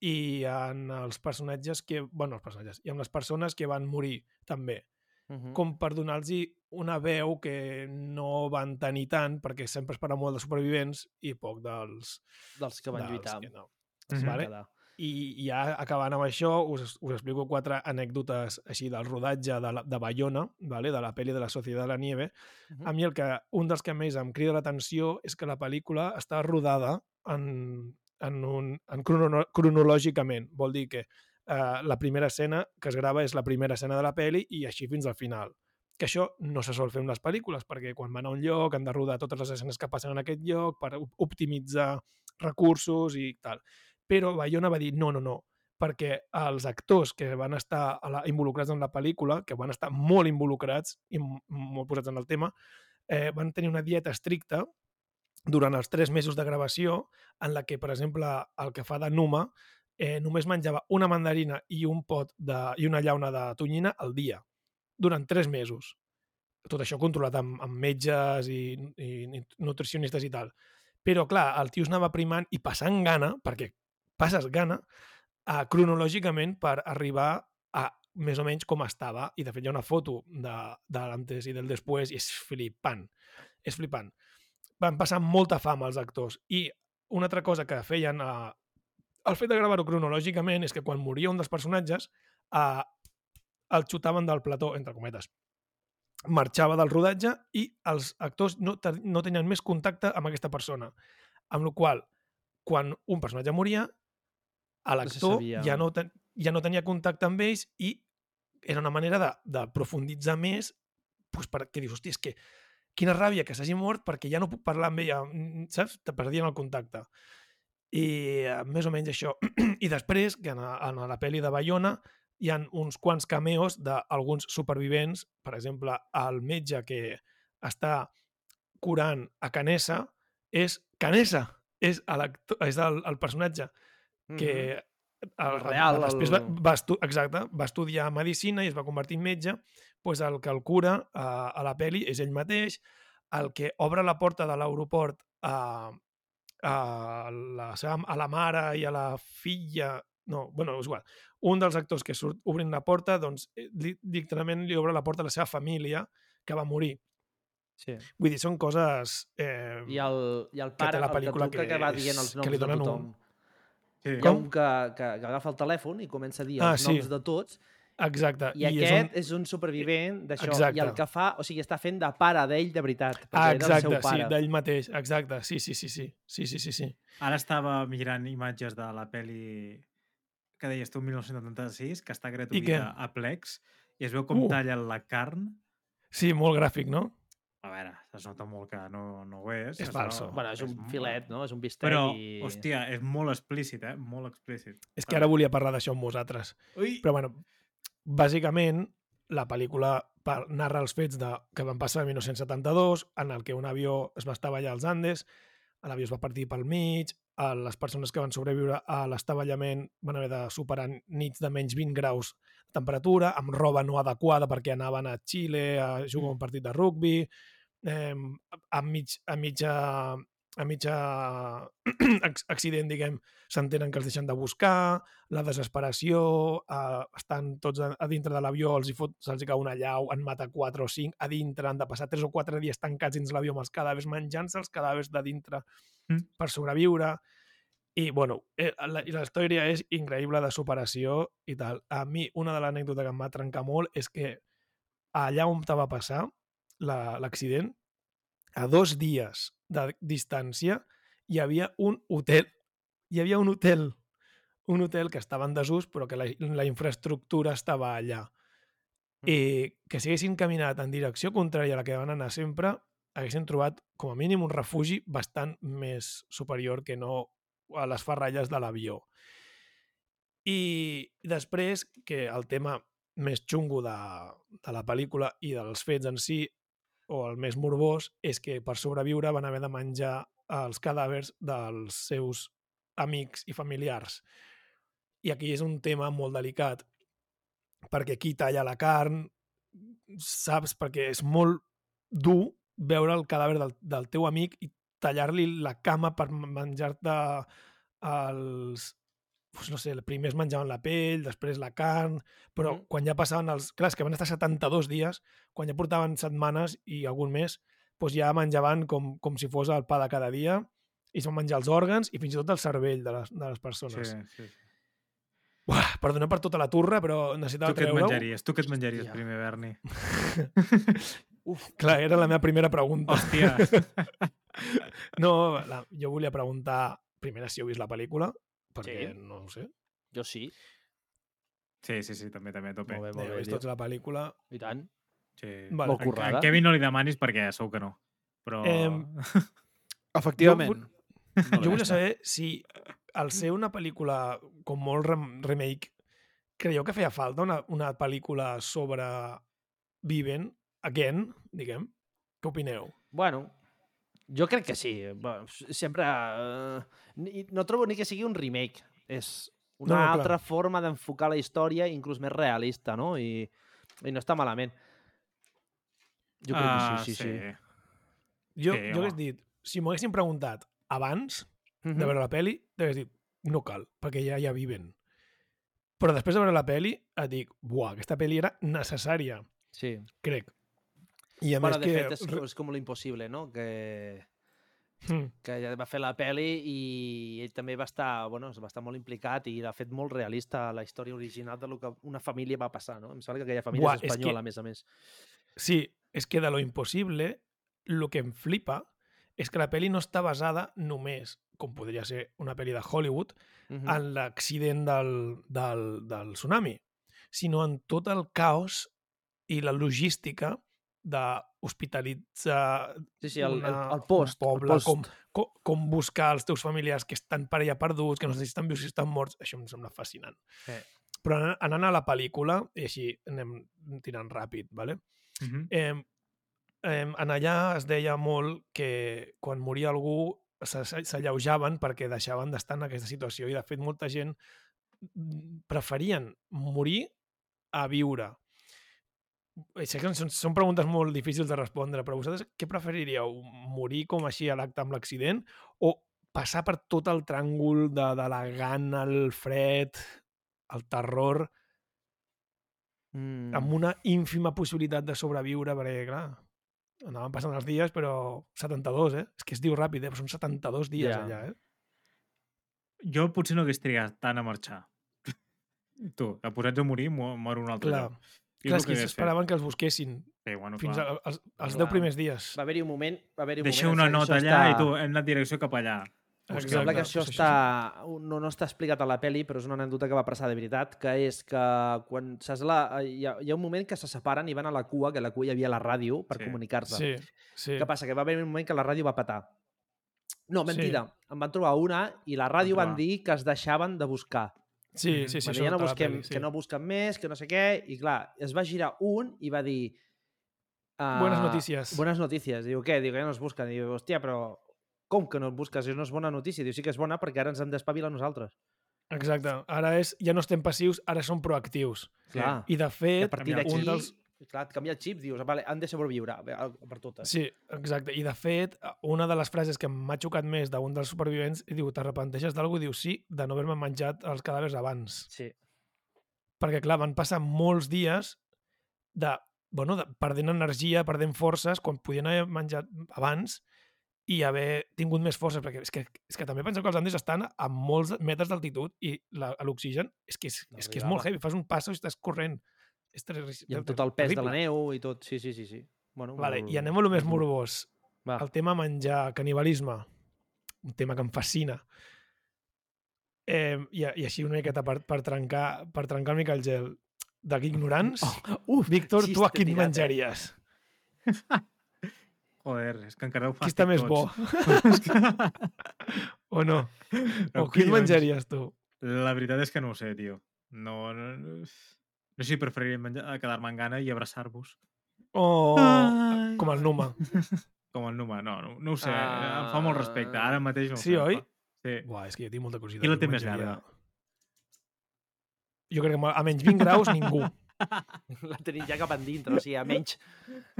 i en els personatges que... bueno, els personatges, i en les persones que van morir, també. Uh -huh. Com per donar-los una veu que no van tenir tant, perquè sempre es parla molt dels supervivents i poc dels... Dels que van dels lluitar. Que no. que van vale. quedar. I ja acabant amb això, us, us explico quatre anècdotes així del rodatge de, la, de Bayona, vale? de la pel·li de la Societat de la Nieve. Uh -huh. A mi el que, un dels que més em crida l'atenció és que la pel·lícula està rodada en, en, un, en crono, cronològicament. Vol dir que eh, la primera escena que es grava és la primera escena de la pel·li i així fins al final. Que això no se sol fer en les pel·lícules, perquè quan van a un lloc han de rodar totes les escenes que passen en aquest lloc per op- optimitzar recursos i tal. Però Bayona va dir no, no, no, perquè els actors que van estar a la, involucrats en la pel·lícula, que van estar molt involucrats i molt posats en el tema, eh, van tenir una dieta estricta durant els tres mesos de gravació en la que, per exemple, el que fa de Numa eh, només menjava una mandarina i un pot de, i una llauna de tonyina al dia, durant tres mesos. Tot això controlat amb, amb metges i, i nutricionistes i tal. Però, clar, el tio es anava primant i passant gana, perquè passes gana, eh, cronològicament per arribar a més o menys com estava. I, de fet, hi ha una foto de, de l'antes i del després i és flipant. És flipant. Van passar molta fam els actors. I una altra cosa que feien eh, el fet de gravar-ho cronològicament és que quan moria un dels personatges eh, el xutaven del plató, entre cometes. Marxava del rodatge i els actors no, no tenien més contacte amb aquesta persona. Amb la qual quan un personatge moria, a l'actor sabia. ja, no ten, ja no tenia contacte amb ells i era una manera de, de profunditzar més doncs perquè dius, hòstia, és que quina ràbia que s'hagi mort perquè ja no puc parlar amb ella, mm, saps? Te perdien el contacte. I eh, més o menys això. <clears throat> I després, que en, a- en la pel·li de Bayona hi han uns quants cameos d'alguns supervivents, per exemple, el metge que està curant a Canessa és Canessa, és és el, el personatge que el, El real, després va, el- va, estu exacte, va estudiar medicina i es va convertir en metge, doncs el que el cura a, a la peli és ell mateix, el que obre la porta de l'aeroport a, a, la seva, a la mare i a la filla, no, bueno, és igual, un dels actors que surt obrint la porta, doncs, eh, li, li obre la porta a la seva família que va morir. Sí. Vull dir, són coses... Eh, I el, i el que té pare, la el que pel·lícula que, que va dient els que noms li de donen un- tothom. Sí. Hi ha Com? un que, que, que agafa el telèfon i comença a dir Ah, els sí. noms de tots Exacte. I, I aquest és un, és un supervivent d'això. I el que fa, o sigui, està fent de pare d'ell de veritat. Ah, exacte, del seu pare. sí, d'ell mateix. Exacte, sí, sí, sí, sí. sí, sí, sí, sí. Ara estava mirant imatges de la peli que deies tu, 1986, que està gratuïta a Plex, i es veu com uh. tallen la carn. Sí, molt gràfic, no? A veure, es nota molt que no, no ho és. És falso. No, bueno, és un filet, no? És un bistec Però, i... hòstia, és molt explícit, eh? Molt explícit. És que ara volia parlar d'això amb vosaltres. Ui! Però, bueno, bàsicament, la pel·lícula narra els fets de, que van passar el 1972, en el que un avió es va estavellar als Andes, l'avió es va partir pel mig, a les persones que van sobreviure a l'estavellament van haver de superar nits de menys 20 graus de temperatura, amb roba no adequada perquè anaven a Xile a jugar un partit de rugbi, eh, a, mig, a mitja a mitja <clears throat> ac- accident, diguem, s'entenen que els deixen de buscar, la desesperació, eh, estan tots a, a dintre de l'avió, els hi fot, se'ls cau una llau, en mata 4 o 5 a dintre, han de passar 3 o 4 dies tancats dins l'avió amb els cadàvers, menjant-se els cadàvers de dintre Mm. per sobreviure. I, bueno, eh, la, la història és increïble de superació i tal. A mi, una de l'anècdota que em va trencar molt és que allà on te va passar la- l'accident, a dos dies de distància, hi havia un hotel. Hi havia un hotel. Un hotel que estava en desús, però que la, la infraestructura estava allà. I que si haguessin caminat en direcció contrària a la que van anar sempre, haguessin trobat com a mínim un refugi bastant més superior que no a les ferralles de l'avió. I després que el tema més xungo de, de la pel·lícula i dels fets en si, o el més morbós, és que per sobreviure van haver de menjar els cadàvers dels seus amics i familiars. I aquí és un tema molt delicat, perquè qui talla la carn, saps? Perquè és molt dur veure el cadàver del, del teu amic i tallar-li la cama per menjar-te els... Pues no sé, primer es menjaven la pell, després la carn, però Mhm. quan ja passaven els... Clar, que van estar 72 dies, quan ja portaven setmanes i algun mes, doncs ja menjaven com, com si fos el pa de cada dia i es van menjar els òrgans i fins i tot el cervell de les, de les persones. sí, sí. Uah, perdona per tota la turra, però necessitava Tu què et treure-ho. menjaries? Tu què et menjaries Hòstia. primer, Berni? <laughs> Uf, Clar, era la meva primera pregunta. Hòstia. <laughs> No, la, jo volia preguntar primera si heu vist la pel·lícula, perquè Sí. no ho sé. jo sí. Sí, sí, sí, també, també, a tope. Molt bé, molt bé, vist tots la pel·lícula. I tant. Sí. Vale. Molt currada. A Kevin no li demanis perquè segur que no. Però... Em, <laughs> Efectivament. Jo Jo volia saber si al ser una pel·lícula com molt rem remake, creieu que feia falta una, una pel·lícula sobre Viven, again, diguem? Què opineu? Bueno, jo crec que sí. Sempre... Ni- no trobo ni que sigui un remake. És una No, no, clar. altra forma d'enfocar la història, inclús més realista, no? I, i no està malament. Jo crec Ah, que sí, sí, sí. Jo, Sí, jo hagués dit, si m'ho haguessin preguntat abans Mhm. de veure la peli, t'hagués dit, no cal, perquè ja ja viven. Però després de veure la peli, et dic, buah, aquesta peli era necessària, Sí. crec. I a Bueno, més de que... fet, és, és com l'impossible, no? Que, Mm, que ja va fer la peli i ell també va estar, bueno, va estar molt implicat i l'ha fet molt realista la història original de lo que una família va passar, no? Em sembla que aquella família Buah, és és que- espanyola, a més a més. Sí, és que de lo impossible, el que em flipa és que la peli no està basada només, com podria ser una peli de Hollywood, Mhm. en l'accident del, del, del tsunami, sinó en tot el caos i la logística d'hospitalitzar Sí, sí, el, el, una- el post. un poble, el post. com, com, com buscar els teus familiars que estan per allà perduts, que no sé si estan vius, si estan morts, això em sembla fascinant. Sí. Però anant- anant a la pel·lícula, i així anem tirant ràpid, ¿vale? Mhm. Eh, eh, en allà es deia molt que quan moria algú s'alleujaven perquè deixaven d'estar en aquesta situació i de fet molta gent mm, preferien morir a viure. Eh, Sé que són, són preguntes molt difícils de respondre, però vosaltres què preferiríeu? Morir com així a l'acte amb l'accident o passar per tot el tràngol de, de la gana, el fred, el terror, Mm. amb una ínfima possibilitat de sobreviure, perquè, clar, anaven passant els dies, però 72, eh? És que es diu ràpid, eh? Però són 72 dies Ja. allà, eh? Jo potser no hagués trigat tant a marxar. Tu, que posats a morir, mo- mor un altre Clar, lloc. Clar és que s'esperaven que els busquessin Sí, bueno, fins clar. a, als, als Clar. 10 primers dies. Va haver-hi un moment... Va haver un Deixa moment una nota allà això i tu, hem anat direcció cap allà. Em sembla que això està... No, no està explicat a la peli, però és una anècdota que va passar de veritat, que és que quan saps la... hi, ha, hi ha un moment que se separen i van a la cua, que a la cua hi havia la ràdio per Sí. comunicar-se. Sí, sí. Què passa? Que va haver un moment que la ràdio va petar. No, mentida. Sí. En van trobar una i la ràdio Van van dir que es deixaven de buscar. Sí, sí, sí, això dir, ja no busquem, peli, sí. que no busquen més, que no sé què, i clar, es va girar un i va dir... Uh, Buenas noticias. Buenas noticias. Diu, què? Diu que ja no es busquen. Diu, hòstia, però com que no et busques? Diu, no és bona notícia. Diu, sí que és bona perquè ara ens hem d'espavilar nosaltres. Exacte. Ara és, ja no estem passius, ara som proactius. Clar. I de I a fet, partir d'aquí, un dels... clar, et canvia el xip, dius, vale, han de sobreviure per totes. Sí, exacte. I de fet, una de les frases que m'ha xocat més d'un dels supervivents i diu, t'arrepenteixes d'algú? Diu, sí, de no haver-me menjat els cadàvers abans. Sí. perquè clar, van passar molts dies de, bueno, de perdent energia, perdent forces, quan podien haver menjat abans i haver tingut més forces, perquè és que, és que també penseu que els Andes estan a molts metres d'altitud i l'oxigen és, que és, No és que és molt heavy, fas un passo i estàs corrent. És ter I amb tot el pes de la neu i tot. Sí, sí, sí. sí. Bueno, Vale, molt- I anem a lo més morbós. Va. El tema menjar, canibalisme, un tema que em fascina. Eh, i, i així una miqueta per, per, trencar, per trencar una mica el gel d'ignorants. <laughs> Oh, uf, Víctor, tu a quin tirat, eh? menjaries? <laughs> Joder, és que encara ho Qui fas està més bo? <laughs> o no? O quin menjaries tu? La veritat és que no ho sé, tio. No, no, no, no sé si preferiria menjar, quedar-me en gana i abraçar-vos. O Ai. com el Numa? <laughs> Com el Numa, no, no, no ho sé. Ah... Em fa molt respecte. Ara mateix no ho Sí, sé. oi? fa- Sí. Buah, és que jo tinc molta curiositat. Qui la té més llarga? Jo crec que a menys 20 graus ningú. <laughs> La tenim ja cap endintre, o sigui, a menys...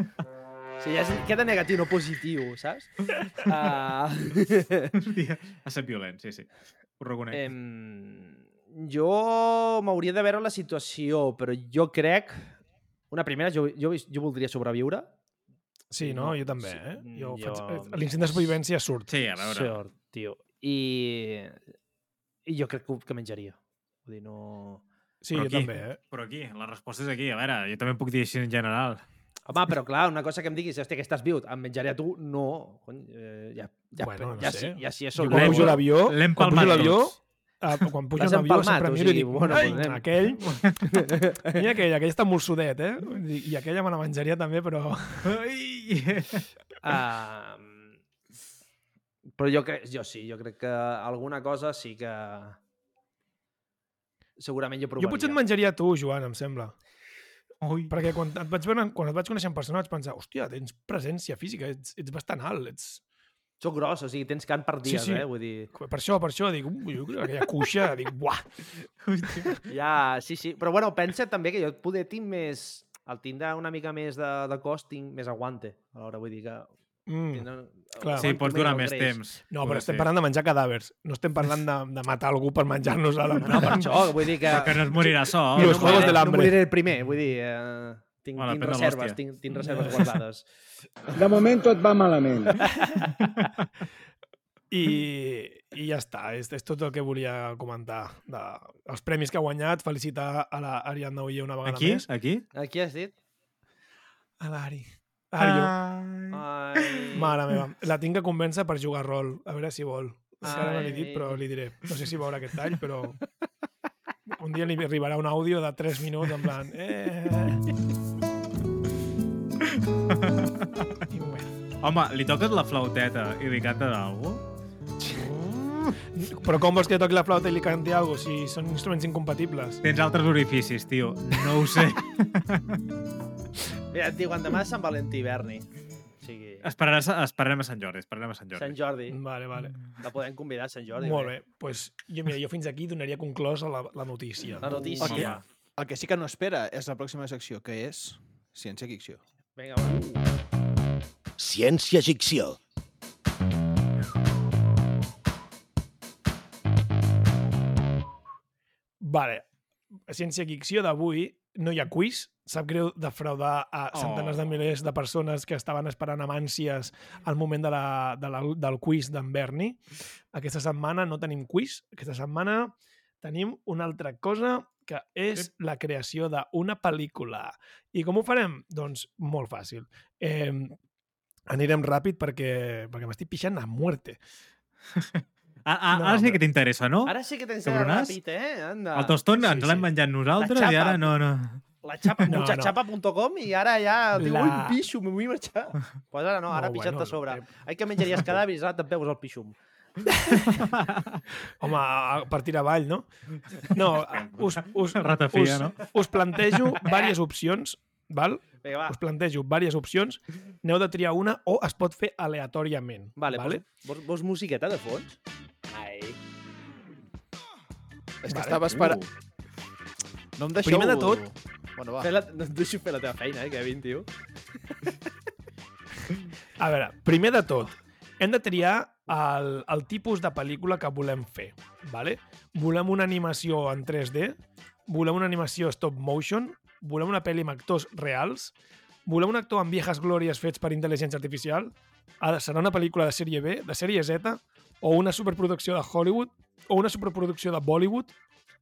O sigui, ja és, queda negatiu, no positiu, saps? Uh... <laughs> Hòstia, ha estat violent, sí, sí. Ho reconec. Em, jo m'hauria de veure la situació, però jo crec... Una primera, jo, jo, jo voldria sobreviure. Sí, no? Jo també, Sí, eh? Jo, jo- faig... L'instinct de supervivència surt. Sí, a veure. Sort, tio. I, I jo crec que, que menjaria. Vull dir, no... Sí, Però jo aquí, també, eh? Però aquí, la resposta és aquí. A veure, jo també puc dir així en general. Home, però clar, una cosa que em diguis, hòstia, que estàs viu, em menjaré a tu, no. Cony, eh, ja, ja, Bueno, no ja, sé. sí, ja sí, és Jo sol. quan pujo a l'avió, L'hem quan pujo a palmat l'avió, ah, quan pujo a l'avió sempre o miro i sigui, dic, bueno, ai, pues anem." aquell, <laughs> mira aquell, aquell està molt sudet, eh? I aquella me la menjaria també, però... <laughs> Uh, però jo, crec, jo sí, jo crec que alguna cosa sí que... Segurament jo provaria. Jo potser et menjaria tu, Joan, em sembla. Ui. Perquè quan et vaig, veure, quan et vaig conèixer en persona vaig pensar, hòstia, tens presència física, ets, ets bastant alt, ets... Soc gros, o sigui, tens cant per Sí, dies, sí. eh? Vull dir... Per això, per això, dic, ui, jo crec que aquella cuixa, <laughs> dic, buah, <laughs> Ja, sí, sí. Però bueno, pensa també que jo poder tinc més... Al tindre una mica més de, de cos, tinc més aguante. Alhora, vull dir que... mm. tindre- clar. Sí, pots durar el més temps. No, però estem ser. parlant de menjar cadàvers. No estem parlant de, de matar algú per menjar-nos a la... No, per això, vull dir que... Però que no es morirà sol. Los no Juegos moriré- del Hambre. No moriré el primer, vull dir... Eh, tinc, Bueno, tinc reserves, tinc, tinc reserves guardades. De moment tot va malament. I, I ja està, és, és tot el que volia comentar. De, els premis que ha guanyat, felicitar a la Ariadna Oye una vegada Aquí? més. Aquí? Aquí has dit? A l'Ari. Ari. Ai... Mare meva, la tinc que convèncer per jugar a rol, a veure si vol. Encara no l'he dit, però li diré. No sé si veurà aquest tall, però... Un dia li arribarà un àudio de 3 minuts en plan... Eh... Home, li toques la flauteta i li canten alguna Però com vols que toqui la flauta i li canti alguna cosa si són instruments incompatibles? Tens altres orificis, tio. No ho sé. <laughs> Mira, et diuen demà és Sant Valentí, Berni. O sigui, Esperaràs, esperarem a Sant Jordi. Esperarem a Sant Jordi. Sant Jordi. Vale, vale. La podem convidar a Sant Jordi. Molt bé. Pues, jo, mira, jo fins aquí donaria conclosa la, la notícia. La notícia. Ok. Home. El que sí que no espera és la pròxima secció, que és ciència-ficció. Vinga, va. Ciència-ficció. Vale. A Ciència-ficció d'avui no hi ha quiz. Sap greu defraudar a centenars Oh. de milers de persones que estaven esperant amb ànsies al moment de la, de la, del quiz d'en Berni. Aquesta setmana no tenim quiz. Aquesta setmana tenim una altra cosa que és la creació d'una pel·lícula. I com ho farem? Doncs molt fàcil. Eh, anirem ràpid perquè, perquè m'estic pixant a muerte. Ah, ah, No, ara sí que t'interessa, no? Ara sí que tens Cabronàs? ràpid, eh? Anda. El tostón Sí, ens l'hem sí. menjat nosaltres La i ara xapa. no, no. La xapa, <laughs> No, no. muchachapa.com i ara ja diu, La- ui, pixo, me vull marxar. <laughs> Pues ara no, ara No, no, pixat bueno, a sobre. eh. Ai, que menjaries <laughs> cadàvers, ara te'n veus el pixum. Home, a partir avall, no? No, us, us, Ratafia, us, no? us plantejo diverses opcions, val? Vinga, va. Us plantejo diverses opcions, n'heu de triar una o es pot fer aleatòriament. Vale, vale? Vols, vols, musiqueta de fons? Ai. És que Vale. estava esperant... No em deixeu... Primer de tot- Bueno, va. La, no et deixo fer la teva feina, eh, Kevin, tio. <laughs> A veure, primer de tot, hem de triar el, el tipus de pel·lícula que volem fer. Vale? Volem una animació en 3D, volem una animació stop motion, volem una pel·li amb actors reals, volem un actor amb viejas glòries fets per intel·ligència artificial, serà una pel·lícula de sèrie B, de sèrie Z, o una superproducció de Hollywood, o una superproducció de Bollywood,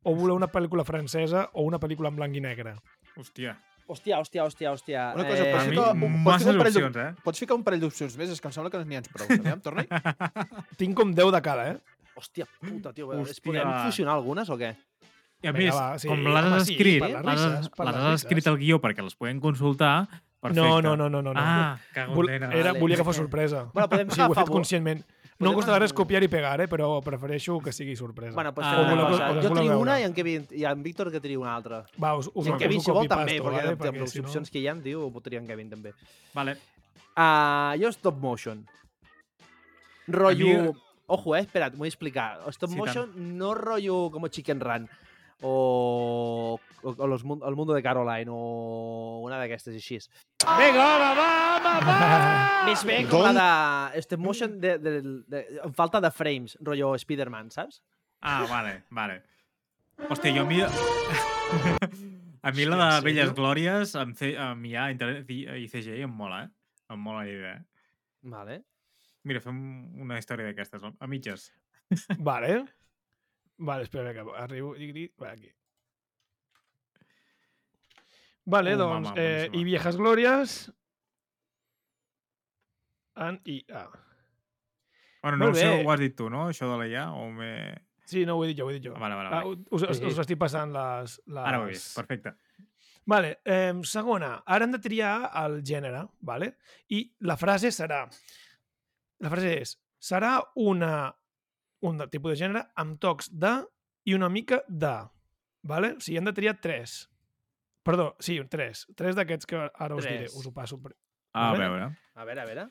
o voleu una pel·lícula francesa o una pel·lícula en blanc i negre. Hòstia. Hòstia, hòstia, hòstia, hòstia. Una cosa, eh, pots A mi, ficar, un, pots, masses ficar un parell opcions, eh? pots ficar un parell d'opcions més? És que em sembla que n'hi ha prou. <laughs> Aviam, torna-hi. Tinc com 10 de cada, eh? Hòstia puta, tio. Hòstia. Hòstia. Podem fusionar algunes o què? I a Vinga, més, va, sí. com l'has Home, sí, escrit, per les l'has per les escrit al guió perquè les puguem consultar, perfecte. No, no, no, no, no. Ah, Vol, nena. era, Vale. volia que fos sorpresa. Bueno, podem sí, ho he agafar fet bo- conscientment. No em podem- costarà res copiar i pegar, eh? però prefereixo que sigui sorpresa. Bueno, pues Ah. fem una voleu- cosa. Jo trio una i en, Kevin, i en Víctor que trio una altra. Va, us, us, I en Kevin, us si vol, també, copy-pasto, perquè vale? amb les si no- opcions que hi ha, tio, ho tria en Kevin també. Vale. Uh, jo stop motion. Rollo... A mi- Ojo, eh, espera't, m'ho he explicar. Stop Sí, motion no rollo como Chicken Run. O, o, o los, el mundo de Caroline o una d'aquestes així. Vinga, home, va, home, va! <laughs> Més bé com la de stop motion de, de, de, de, falta de frames, rotllo Spider-Man, saps? Ah, vale, vale. Hòstia, jo a mi... <laughs> a mi la de en Velles sèrio? Glòries, amb, C... amb IA, internet i i CGI, em mola, eh? Em mola la idea. Vale. Mira, fem una història d'aquestes, a mitges. Vale. Vale, espera que arribo. Digui, va, aquí. Vale, Oh, doncs, mama, eh, i Viejas Glòries en IA. Bueno, no sé, ho has dit tu, no? Això de la IA, o m'he... Sí, no, ho he dit jo, ho he dit jo. Ah, Vale, vale, Ah, vale. us, us, us estic passant les... les... Ara ho he vist, perfecte. Vale, eh, segona. Ara hem de triar el gènere, vale? I la frase serà... La frase és... Serà una, un de- tipus de gènere amb tocs de i una mica de. Vale? O sigui, hem de triar tres. Perdó, sí, tres. Tres d'aquests que ara us diré. Tres. Us ho passo. per- A Vale. veure. A veure, a veure.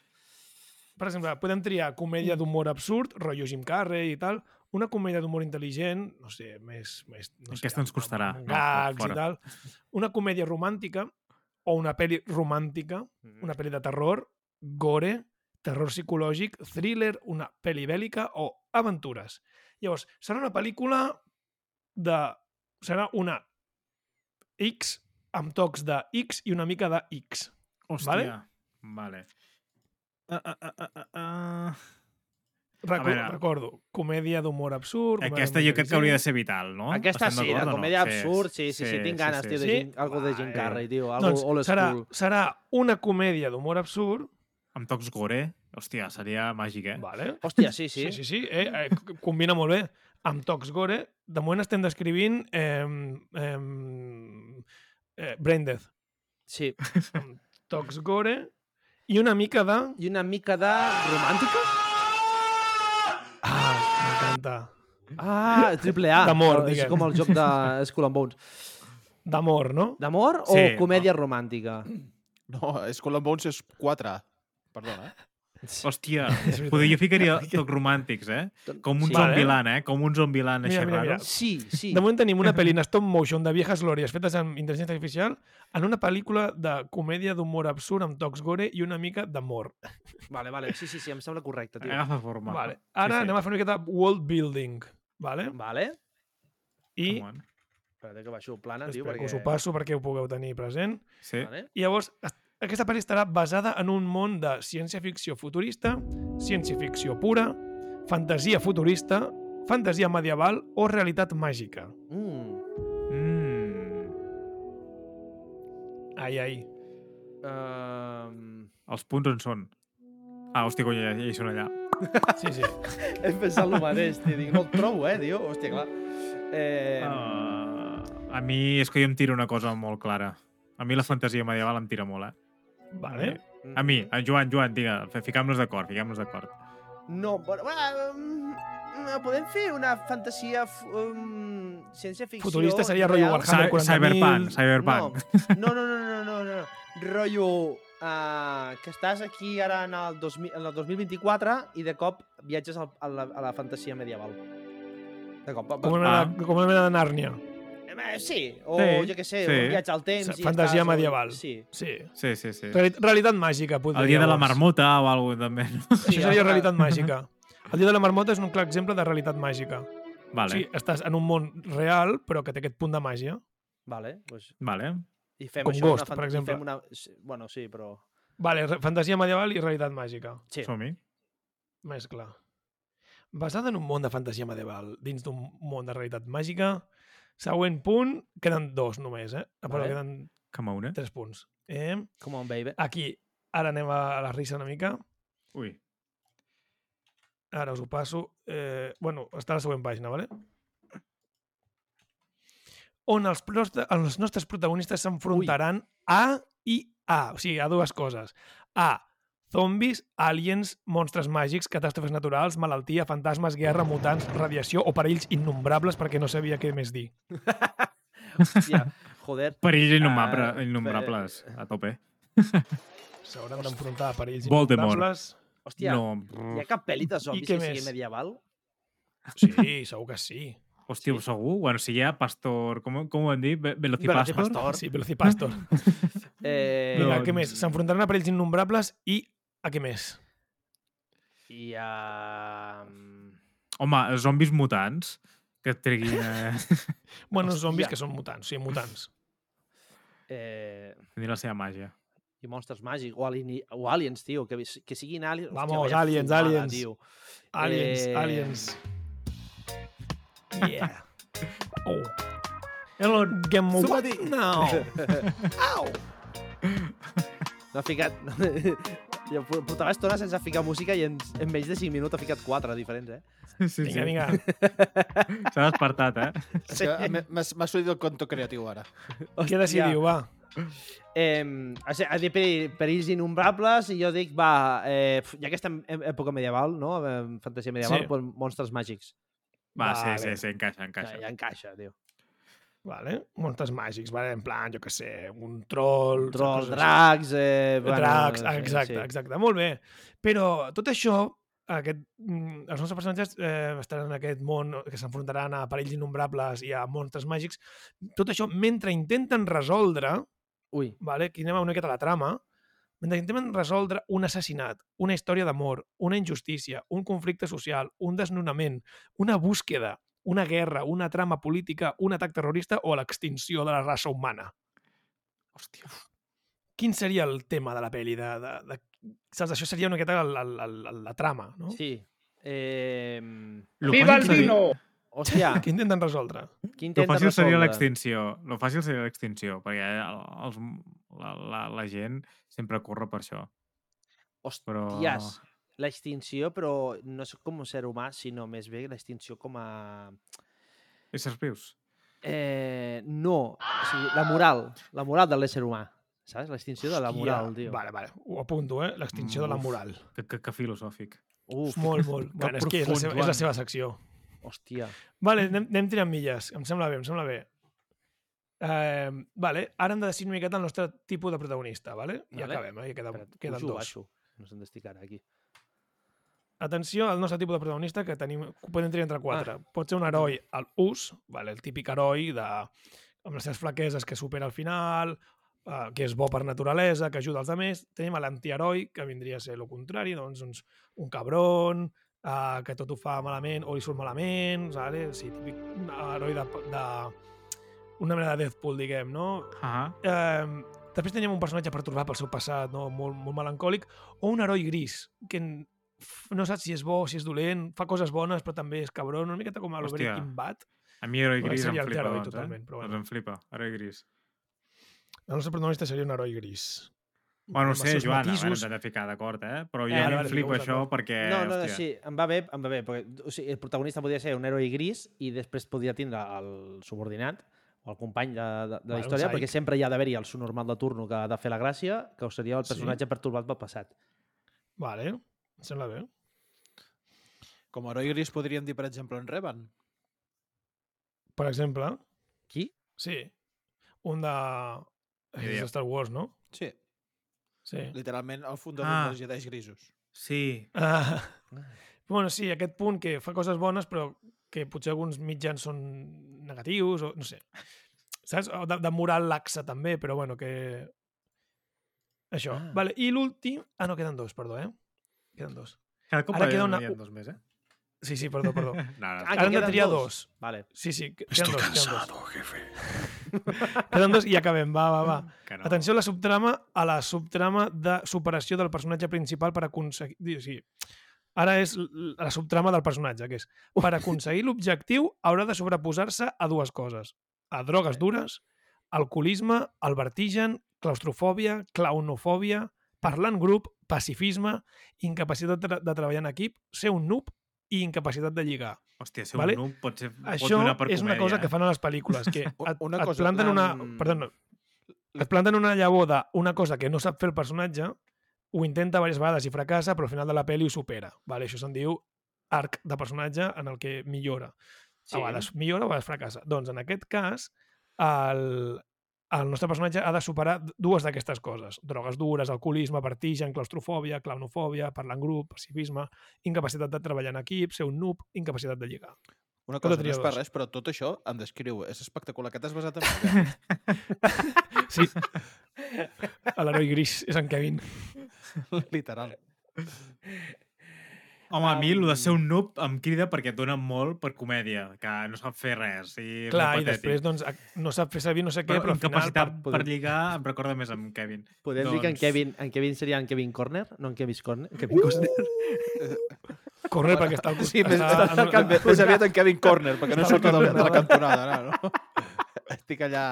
Per exemple, podem triar comèdia d'humor absurd, rotllo Jim Carrey i tal, una comèdia d'humor intel·ligent, no sé, més... més no sé, Aquesta ens amb- costarà. amb No, gags fora. i tal. Una comèdia romàntica o una pel·li romàntica, Mm. una pel·li de terror, gore, terror psicològic, thriller, una pel·li bèl·lica o aventures. Llavors, serà una pel·lícula de... Serà una X amb tocs de X i una mica de X. Hòstia. Vale. Uh, uh, uh, uh, uh, uh. Record, veure. recordo, comèdia d'humor absurd... comèdia Aquesta jo crec que hauria de ser vital, no? Aquesta Estem sí, la o no? comèdia absurd, sí, sí, sí, tinc ganes, tio, de sí. Jim, algo de Jim Vale. Carrey, tio, algo Doncs old serà, school. serà una comèdia d'humor absurd, Amb tocs gore. Hòstia, seria màgic, eh? vale? Hòstia, sí, sí. sí, sí, sí eh, eh, combina molt bé. Amb tocs gore, de moment estem descrivint eh, eh, eh, Brain Death. Sí. Amb tocs gore i una mica de... I una mica de romàntica? Ah, m'encanta. Ah, triple A. D'amor, És diguem. com el joc de Skull and Bones. D'amor, no? D'amor o Sí, comèdia romàntica? No, Skull and Bones és 4. Perdona, eh? Hòstia, <laughs> poder jo ficaria <laughs> tocs romàntics, eh? Com un Sí. sí. Vale. zombilan, eh? Com un zombilan així Mira, mira. Sí, sí. De moment tenim una <laughs> pel·li en stop motion de viejas glòries fetes amb intel·ligència artificial en una pel·lícula de comèdia d'humor absurd amb tocs gore i una mica d'amor. Vale, vale. Sí, sí, sí, em sembla correcte, tio. Agafa forma. Vale. Ara anem a fer una miqueta world building. Vale? Vale. I. Espera que baixo plana, tio, espera que perquè... us ho passo perquè ho pugueu tenir present. Sí. Vale. I llavors, aquesta pel·li estarà basada en un món de ciència-ficció futurista, ciència-ficció pura, fantasia futurista, fantasia medieval o realitat màgica. Mm. Mm. Ai, ai. Um... Els punts on són? Ah, hòstia, conya, ja, ja hi són allà. Sí, sí. <laughs> He pensat el mateix, tio. Dic, no el trobo, eh, tio. Hòstia, clar. Eh... Uh, a mi és que jo em tiro una cosa molt clara. A mi la fantasia medieval em tira molt, eh? Vale. A mi, a Joan, Joan, digue, fiquem-nos d'acord, fiquem-nos d'acord. No, però... Bueno, um, podem fer una fantasia... Um, ciència-ficció... Futurista seria rotllo? Warhammer Cy- 40.000. Cyberpunk, Cyberpunk. No, no, no, no, no, no, no. Rotllo uh, que estàs aquí ara en el, 2000, en el 2024 i de cop viatges al, a, la, a la fantasia medieval. De cop. Com una, Ah. com una mena de Nàrnia. Eh, sí, o Sí, jo què sé, sí. un viatge al temps. i Fantasia estàs, medieval. O... Sí. Sí. Sí, sí, sí. Reali realitat màgica, potser. El dia de la marmota o alguna cosa, també. no? Això seria realitat màgica. El dia de la marmota és un clar exemple de realitat màgica. Vale, O sigui, estàs en un món real, però que té aquest punt de màgia. Vale, pues, vale. i fem Com això, Ghost, una per exemple. Fem una... sí, Bueno, sí, però... Vale, fantasia medieval i realitat màgica. Sí. Som-hi. Més clar. Basada en un món de fantasia medieval dins d'un món de realitat màgica, següent punt, queden dos només, eh? Però Vale. queden Come on, eh? tres punts. Eh? Come on, baby. Aquí, ara anem a la risa una mica. Ui. Ara us ho passo. Eh, bueno, està a la següent pàgina, vale? On els, els nostres protagonistes s'enfrontaran a i a. O sigui, a dues coses. A. Zombis, aliens, monstres màgics, catàstrofes naturals, malaltia, fantasmes, guerra, mutants, radiació o perills innombrables perquè no sabia què més dir. <laughs> Hòstia, joder. Perills innombrable, Ah, innombrables, a tope. S'hauran d'enfrontar a perills Voldemort. innombrables. Hòstia, No. hi ha cap pel·li de zombis que sigui medieval? Sí, <laughs> segur que sí. Hòstia, Sí. segur? Bueno, si hi ha Pastor... Com, com ho han dit? Ve- Velocipastor? Velocipastor. Sí, Velocipastor. <laughs> Eh, Vinga, què més? S'enfrontaran a perills innombrables i a què més? I a... Home, zombis mutants que et treguin a <laughs> Bueno, Hòstia. zombis que són mutants, sí, mutants. Eh, tenir la seva màgia. I monstres màgics. O, alien, o aliens, tio. Que, que siguin aliens. Vamos, vaya aliens, fumada, aliens. Tio. Aliens, Eh, aliens. Yeah. <laughs> Oh. Elon, Game over. Suma-t'hi. No. <laughs> Au. No ha ficat... Jo portava estona sense ficar música i en, en menys de 5 minuts ha ficat 4 diferents, eh? Sí, Vinga, vinga. <laughs> S'ha despertat, eh? És que m'he- M'ha sortit el conto creatiu ara. Què decidiu, va? Eh, ha de- perills innombrables i jo dic, va, eh, ja que estem en època medieval, no? En fantasia medieval, Sí. sí. doncs monstres màgics. Va, sí, Vale. sí, sí, encaixa, Ja, encaixa. ja encaixa, tio. Vale. Monstres màgics, vale? En plan, jo què sé, un troll... Coses així. dracs... Eh, bueno, Dracs, exacte, sí. exacte. Molt bé. Però tot això, aquest, mm, els nostres personatges eh, estaran en aquest món que s'enfrontaran a perills innombrables i a monstres màgics. Tot això mentre intenten resoldre, Ui, vale? aquí anem una miqueta a la trama, mentre intenten resoldre un assassinat, una història d'amor, una injustícia, un conflicte social, un desnonament, una búsqueda, una guerra, una trama política, un atac terrorista o l'extinció de la raça humana. Hòstia. Quin seria el tema de la pel·li? De, de, de, saps? Això seria una miqueta el, el, el, la trama, no? sí. Eh, Lo ¡Viva el seria- vino! hòstia, <laughs> Què intenten resoldre? qui Lo intenta fàcil seria resoldre? l'extinció. Lo fàcil seria l'extinció, perquè els, la, la, la gent sempre corre per això. Però... L'extinció, però no és com un ser humà, sinó més bé l'extinció com a... Éssers vius. Eh, no, o sigui, la moral, la moral de l'ésser humà, saps? L'extinció de la moral, tio. Vale, vale. Ho apunto, eh? L'extinció de la moral. Que, que, que filosòfic. Uf, Molt, molt. que bueno, és que és la, seva, és la seva secció. hòstia. Vale, anem, anem tirant milles. Em sembla bé, em sembla bé. Eh, vale, ara hem de decidir una miqueta el nostre tipus de protagonista, vale? I Vale. acabem, eh? Ja queda, Espera't, queden pujo, dos. baixo. No s'han d'esticar aquí. Atenció al nostre tipus de protagonista, que tenim, podem triar entre quatre. Ah. Pot ser un heroi al ús, vale, el típic heroi de, amb les seves flaqueses que supera al final, uh, que és bo per naturalesa, que ajuda els altres. Tenim l'antiheroi, que vindria a ser el contrari, doncs uns, un cabron, uh, que tot ho fa malament o li surt malament, vale? sí, típic heroi de, de, una mena de Deathpool, diguem, no? Ah, Eh, després teníem un personatge pertorbat pel seu passat, no? molt, molt melancòlic, o un heroi gris, que no saps si és bo si és dolent, fa coses bones però també és cabron, una miqueta com a Hòstia. Breaking Bad. a mi Heroi Bueno, Gris em flipa, heroi doncs, totalment, eh? però bueno. Doncs em flipa, Heroi Gris. El nostre protagonista seria un heroi gris. Bueno, no sé, Joan, matisos. bueno, t'hem de ficar d'acord, eh? Però jo Eh, eh, vale, em flipa això perquè, no, no, hòstia, sí, em va bé, em va bé, perquè o sigui, el protagonista podria ser un heroi gris i després podria tindre el subordinat o el company de, de, de Vale, la història, perquè sempre hi ha d'haver-hi el subnormal de turno que ha de fer la gràcia, que seria el Sí. personatge pertorbat pel passat. Vale, em sembla bé. Com a heroi gris podríem dir, per exemple, en Revan. Per exemple, Qui? sí, un de... És idea. de Star Wars, no? Sí, Sí. literalment el fundador Ah. dels Jedi grisos. Sí, Ah, bueno, sí, aquest punt que fa coses bones, però que potser alguns mitjans són negatius, o no sé. Saps? O de, de moral laxa també, però bueno, que... Això. Ah. Vale. I l'últim... Ah, no, queden dos, perdó, eh? Queden dos. cada cop Ara Ara queda una- dos més, eh? Sí, sí, perdó, perdó. <laughs> No, no, Ah, Ara hem de triar dos. dos. Vale. Sí, sí, Estoy dos, queden dos. cansado, jefe. <laughs> Queden dos i acabem, va, va, va. <laughs> que no. Atenció a la subtrama, a la subtrama de superació del personatge principal per aconseguir... Sí. Ara és la subtrama del personatge, que és per aconseguir l'objectiu haurà de sobreposar-se a dues coses. A drogues dures, alcoholisme, el vertigen, claustrofòbia, clownofòbia, parlar en grup, pacifisme, incapacitat de, de treballar en equip, ser un noob i incapacitat de lligar. Hòstia, ser Vale? un noob pot, ser, pot Això donar per és una comèdia, cosa que eh? fan a les pel·lícules, que <laughs> et, una et cosa, planten una... no, et planten una llavor d'una cosa que no sap fer el personatge, ho intenta diverses vegades i fracassa, però al final de la pel·li ho supera. Vale? Això se'n diu arc de personatge en el que millora. Sí. A vegades millora, a vegades fracassa. Doncs en aquest cas, el, el nostre personatge ha de superar dues d'aquestes coses. Drogues dures, alcoholisme, vertigen, claustrofòbia, clownofòbia, parlar en grup, pacifisme, incapacitat de treballar en equip, ser un noob, incapacitat de lligar. Una cosa, no és per res, però tot això em descriu. És espectacular. Que t'has basat en. <laughs> Sí. A l'heroi gris és en Kevin. Literal. Home, a mi el de ser un noob em crida perquè et dona molt per comèdia, que no sap fer res. I Clar, i després doncs, no sap fer servir no sé què, però, però al final... Per... per, per lligar em recorda més amb Kevin. Podem dir que en Doncs- Kevin, en Kevin seria en Kevin Corner, no en Kevin Corner. En Kevin Costner. <laughs> Corre perquè està al costat. Sí, més, està està, en- més, més aviat en Kevin Corner, perquè no surt de, de la cantonada. No, no? <laughs> Estic allà...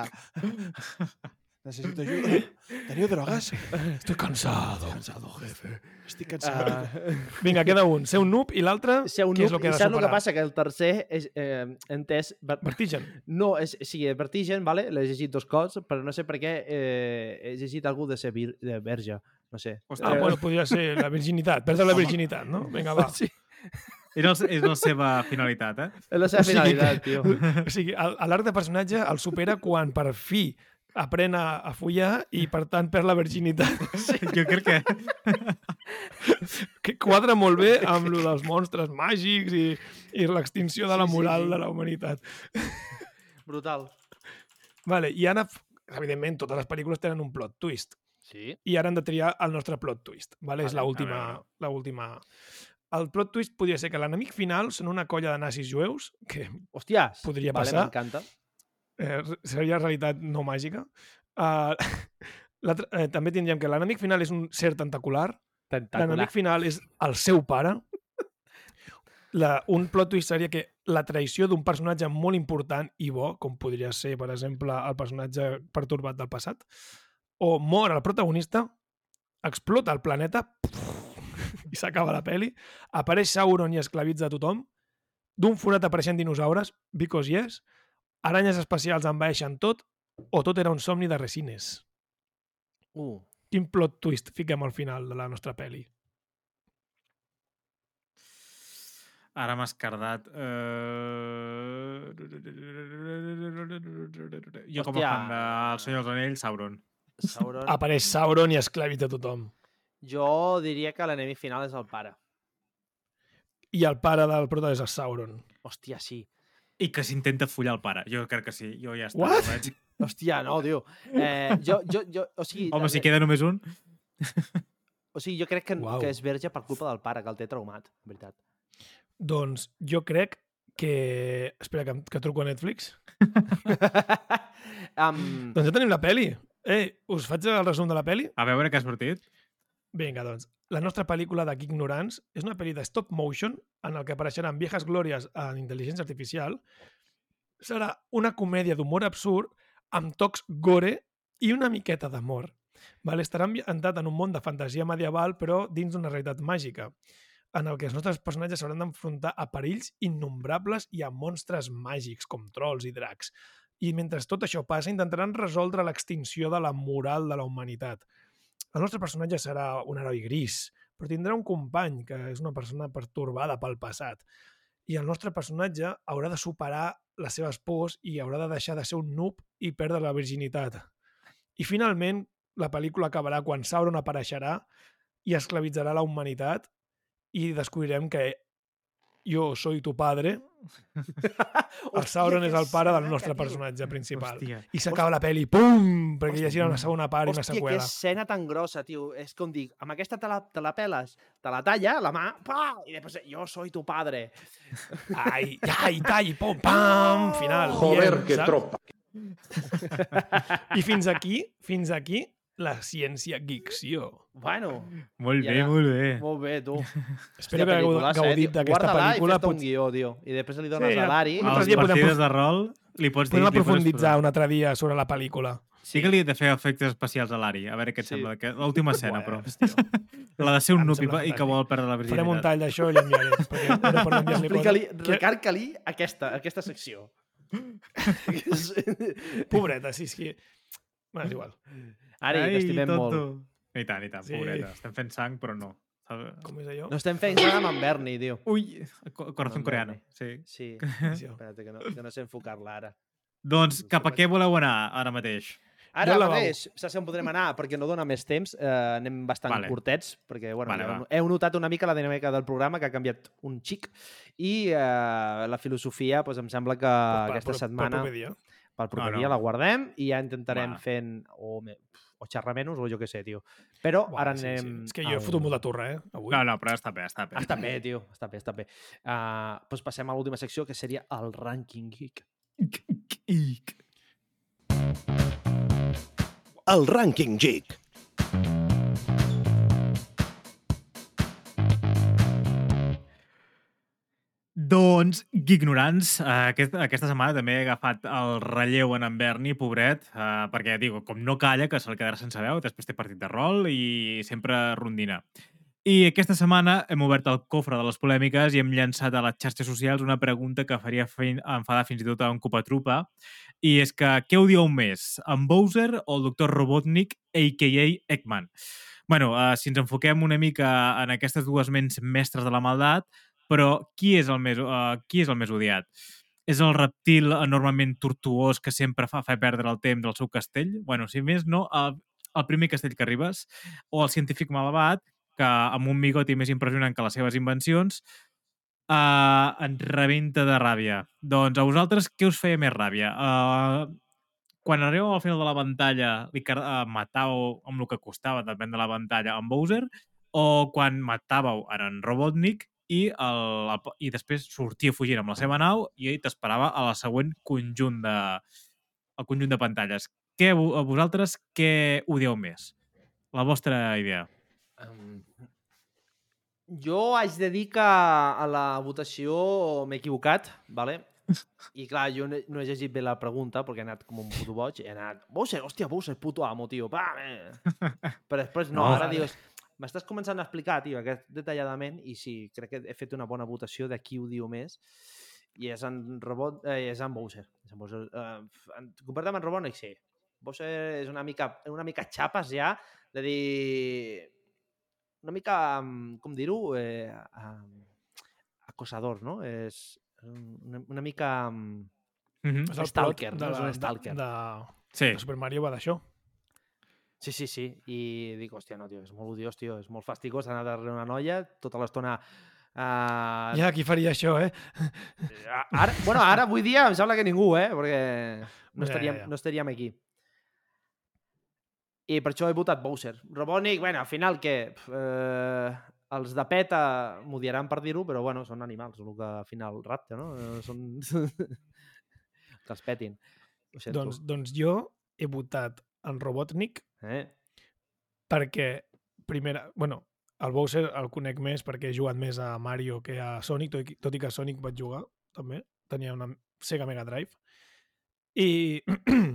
Necessito ajuda. Teniu drogues? Estoy cansado. Cansado, jefe. Estic cansat. Uh, Vinga, queda un. Ser un noob i l'altre, ser un què és noob, el que i ha de saps el que superar? passa? Que el tercer és eh, entès... ver- Vertigen. No, és, sí, Vertigen, vale? l'he llegit dos cops, però no sé per què eh, he llegit algú de ser vir, de verge, no sé. Hòstia, Ah, bueno, podria ser la virginitat. Perdre la virginitat, no? Vinga, va. <laughs> Sí. és, el, és la seva finalitat, eh? És la seva O sigui finalitat, tio. <laughs> O sigui, l'arc de personatge el supera quan per fi aprèn a, a follar i, per tant, perd la virginitat. <laughs> Sí. Jo crec que... <laughs> Que quadra molt bé amb lo dels monstres màgics i, i l'extinció de la Sí, sí, moral sí. de la humanitat. Brutal. Vale, i ara, evidentment, totes les pel·lícules tenen un plot twist. Sí. I ara hem de triar el nostre plot twist. Vale? És Vale, a l'última... El plot twist podria ser que l'enemic final són una colla de nazis jueus, que Hòstia, Podria vale, passar. M'encanta. Eh, seria realitat no màgica. <laughs> Uh, eh, també tindríem que l'enemic final és un ser tentacular, Tentacular. l'enemic final és el seu pare, la, un plot twist seria que la traïció d'un personatge molt important i bo, com podria ser, per exemple, el personatge pertorbat del passat, o mor el protagonista, explota el planeta <laughs> i s'acaba la peli, apareix Sauron i esclavitza tothom, d'un forat apareixen dinosaures, because yes, aranyes espacials envaeixen tot, o tot era un somni de resines. Uh, Quin plot twist fiquem al final de la nostra peli? Ara m'has cardat. Uh... Jo com a Hòstia. fan del Senyor dels Anells, Sauron. Sauron. Apareix Sauron i esclavita tothom. Jo diria que l'enemic final és el pare. I el pare del prota és el Sauron. Hòstia, sí. I que s'intenta follar el pare. Jo crec que sí. Jo ja està. What? veig. Hòstia, no, tio. Eh, jo, jo, jo, o sigui, Home, si queda només un... o sigui, jo crec que, Uau. que és verge per culpa del pare, que el té traumat, en veritat. Doncs jo crec que... Espera, que, que truco a Netflix. <laughs> um, Doncs ja tenim la peli. Eh, us faig el resum de la peli? A veure què ha sortit. Vinga, doncs. La nostra pel·lícula de Ignorants és una pel·li de stop motion en el que apareixeran viejas glòries en intel·ligència artificial. Serà una comèdia d'humor absurd amb tocs gore i una miqueta d'amor. Vale? Estarà ambientat en un món de fantasia medieval, però dins d'una realitat màgica, en el que els nostres personatges s'hauran d'enfrontar a perills innombrables i a monstres màgics, com trolls i dracs. I mentre tot això passa, intentaran resoldre l'extinció de la moral de la humanitat. El nostre personatge serà un heroi gris, però tindrà un company que és una persona pertorbada pel passat. I el nostre personatge haurà de superar les seves pors i haurà de deixar de ser un noob i perdre la virginitat. I finalment, la pel·lícula acabarà quan Sauron apareixerà i esclavitzarà la humanitat i descobrirem que jo soy tu padre. <laughs> El Sauron és el pare del nostre personatge principal. Hòstia. I s'acaba la pel·li, pum! Perquè hi hagi una segona part i una Hòstia, que seqüela. escena tan grossa, tio. És com dic, amb aquesta te la, te la peles, te la talla, la mà, pa, i després, jo soy tu padre. Ai, ai, tai, pom, pam, final. Joder, que tropa. <laughs> I fins aquí, fins aquí, la ciència-ficció. Bueno, Molt I bé, ara- molt bé. molt bé, tu. Espero que hagueu gaudit eh, d'aquesta Guarda-la pel·lícula. i fes-te Pot... un guió, tio. I després li dones Sí, a l'Ari. un A altre les dia podem de rol li pots dir... Podem aprofunditzar pro- un altre dia sobre la pel·lícula. Sí que li he de fer efectes especials a l'Ari. A veure què et Sí. sembla. Que... L'última escena, però. <laughs> La de ser un noob i, i que vol perdre la virginitat. Farem un tall d'això i l'enviaré. <laughs> Explica-li. Que- recarca-li aquesta, aquesta secció. Pobreta, sí, sí. Bueno, és igual. Ari, t'estimem molt. I tant, i tant, Sí. pobreta. Estem fent sang, però no. Com és allò? No estem fent res amb en Berni, tio. Ui, co- corazón No, coreano. no. Sí. Sí, <laughs> Atenció. espera't, que no, que no sé enfocar-la ara. Doncs cap a què voleu anar ara mateix? Ara Jo al mateix, saps on podrem anar? Perquè no dona més temps, eh, anem bastant Vale. curtets, perquè bueno, Vale, va. heu, heu notat una mica la dinàmica del programa, que ha canviat un xic, i eh, la filosofia doncs, em sembla que Per- per- aquesta per- setmana, Per proper dia. pel proper No, no. dia, la guardem i ja intentarem Va. fent o, me, o xerrar menys o jo què sé, tio. Però Buah, ara sí, anem... Sí. És que jo he fotut molt de torre, eh? Avui. No, no, però està bé, està bé. Està bé, tio, està bé, està bé. Uh, doncs passem a l'última secció, que seria el Ranking Geek. El Rànquing Geek. Doncs, ignorants, eh, aquest, aquesta setmana també he agafat el relleu en en Berni, pobret, eh, perquè, digo, com no calla, que se'l quedarà sense veu, després té partit de rol i sempre rondina. I aquesta setmana hem obert el cofre de les polèmiques i hem llançat a les xarxes socials una pregunta que faria fin, enfadar fins i tot a un copatrupa, i és que què odieu més, en Bowser o el doctor Robotnik, a.k.a. Eggman? bueno, eh, si ens enfoquem una mica en aquestes dues ments mestres de la maldat, però qui és el més, uh, qui és el més odiat? És el reptil enormement tortuós que sempre fa fer perdre el temps del seu castell? bueno, si més no, el, el primer castell que arribes, o el científic malabat, que amb un bigoti més impressionant que les seves invencions, uh, ens rebenta de ràbia. Doncs a vosaltres què us feia més ràbia? Uh, quan arribeu al final de la pantalla li uh, matàveu amb el que costava, depèn de la pantalla, amb Bowser, o quan matàveu en Robotnik i, el, el, i després sortia fugint amb la seva nau i ell t'esperava a la següent conjunt de, el conjunt de pantalles. Què, a vosaltres què odieu més? La vostra idea. Um, jo haig de dir que a la votació m'he equivocat, vale? <laughs> I clar, jo no he, no he llegit bé la pregunta perquè he anat com un puto boig. He anat, Bowser, hòstia, Bowser, puto amo, tio. Pa, eh. <laughs> Però després no, No. ara dius, m'estàs començant a explicar, tio, aquest detalladament, i sí, crec que he fet una bona votació de qui ho diu més, i és en Robot, eh, és en Bowser. És en Bowser. Eh, en, comparat amb en Robotnik, sí. Bowser és una mica, una mica xapes ja, de dir... Una mica, mm, com dir-ho, eh, eh, acosador, no? És una, una mica... mm, Mm -hmm. És el Stalker, plot no? de, És un stalker. De, de, Sí. de Super Mario va d'això. Sí, sí, sí. I dic, hòstia, no, tio, és molt odiós, tio, és molt fastigós anar darrere una noia tota l'estona... Uh, Ja, qui faria això, eh? ara, bueno, ara, avui dia, em sembla que ningú, eh? Perquè no Ja, estaríem, ja, ja. no estaríem aquí. I per això he votat Bowser. Robotnik, bueno, al final? Pf, Eh, els de PETA m'odiaran per dir-ho, però bueno, són animals, el que al final rapta, no? Eh, Són... <laughs> que els petin. Doncs, doncs jo he votat en Robotnik Eh? perquè, primera, bueno, el Bowser el conec més perquè he jugat més a Mario que a Sonic, tot i, tot i que a Sonic vaig jugar, també. Tenia una Sega Mega Drive. I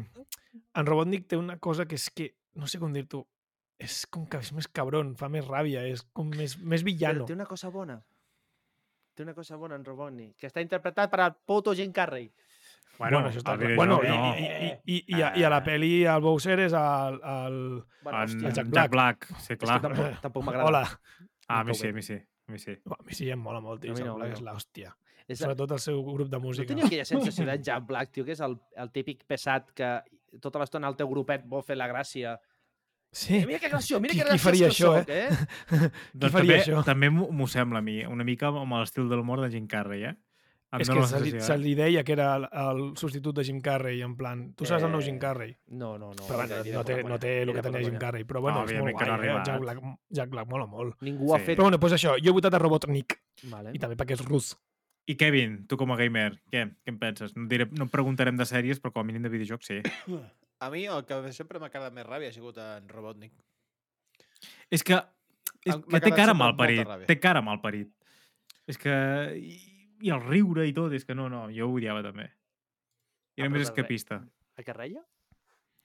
<clears throat> en Robotnik té una cosa que és que, no sé com dir-t'ho, és com que és més cabron, fa més ràbia, és com més, més Però villano. té una cosa bona. Té una cosa bona en Robotnik, que està interpretat per el puto Jim Carrey. Bueno, bueno, això està el clar. Bueno, no. i, i, i, i, a, i a la pel·li el Bowser és el... el... Bueno, en hòstia, Jack Jack Black. Black. Sí, és que clar. tampoc, <laughs> tampoc m'agrada. Hola. Ah, a mi sí, a mi sí. A mi sí. A mi sí, em mola molt, tio. A mi Jack no, mi Black no. és l'hòstia. És, Sobretot el seu grup de no música. tenia aquella sensació de Jack Black, tio, que és el, el típic pesat que tota l'estona el teu grupet vol fer la gràcia. Sí. Eh, mira que graciós, mira Qui- que qui graciós faria que això, soc, eh? <laughs> Qui faria també, això? també m'ho m'ho sembla a mi, una mica amb l'estil de l'humor de Jim Carrey, eh? Em És que la se li, se li deia que era el, el substitut de Jim Carrey, en plan... Tu saps el nou Jim Eh, Carrey? No, no, no. Però bueno, no, té, no té el que tenia Jim. Carrey, però bueno, No, és molt no guai, ha eh? Jack. Black, Jack Black mola molt. Ningú ha Sí. fet... Però bueno, doncs això, jo he votat a Robotnik, Vale. i també perquè és rus. I Kevin, tu com a gamer, què, què en penses? No, diré, no preguntarem de sèries, però com a mínim de videojocs sí. <coughs> A mi el que sempre m'ha quedat més ràbia ha sigut en Robotnik. És que, és que té cara mal parit. Té cara mal parit. És que... I, I el riure i tot, és que no, no, jo ho odiava també. I Ah, era però més escapista. A què reia?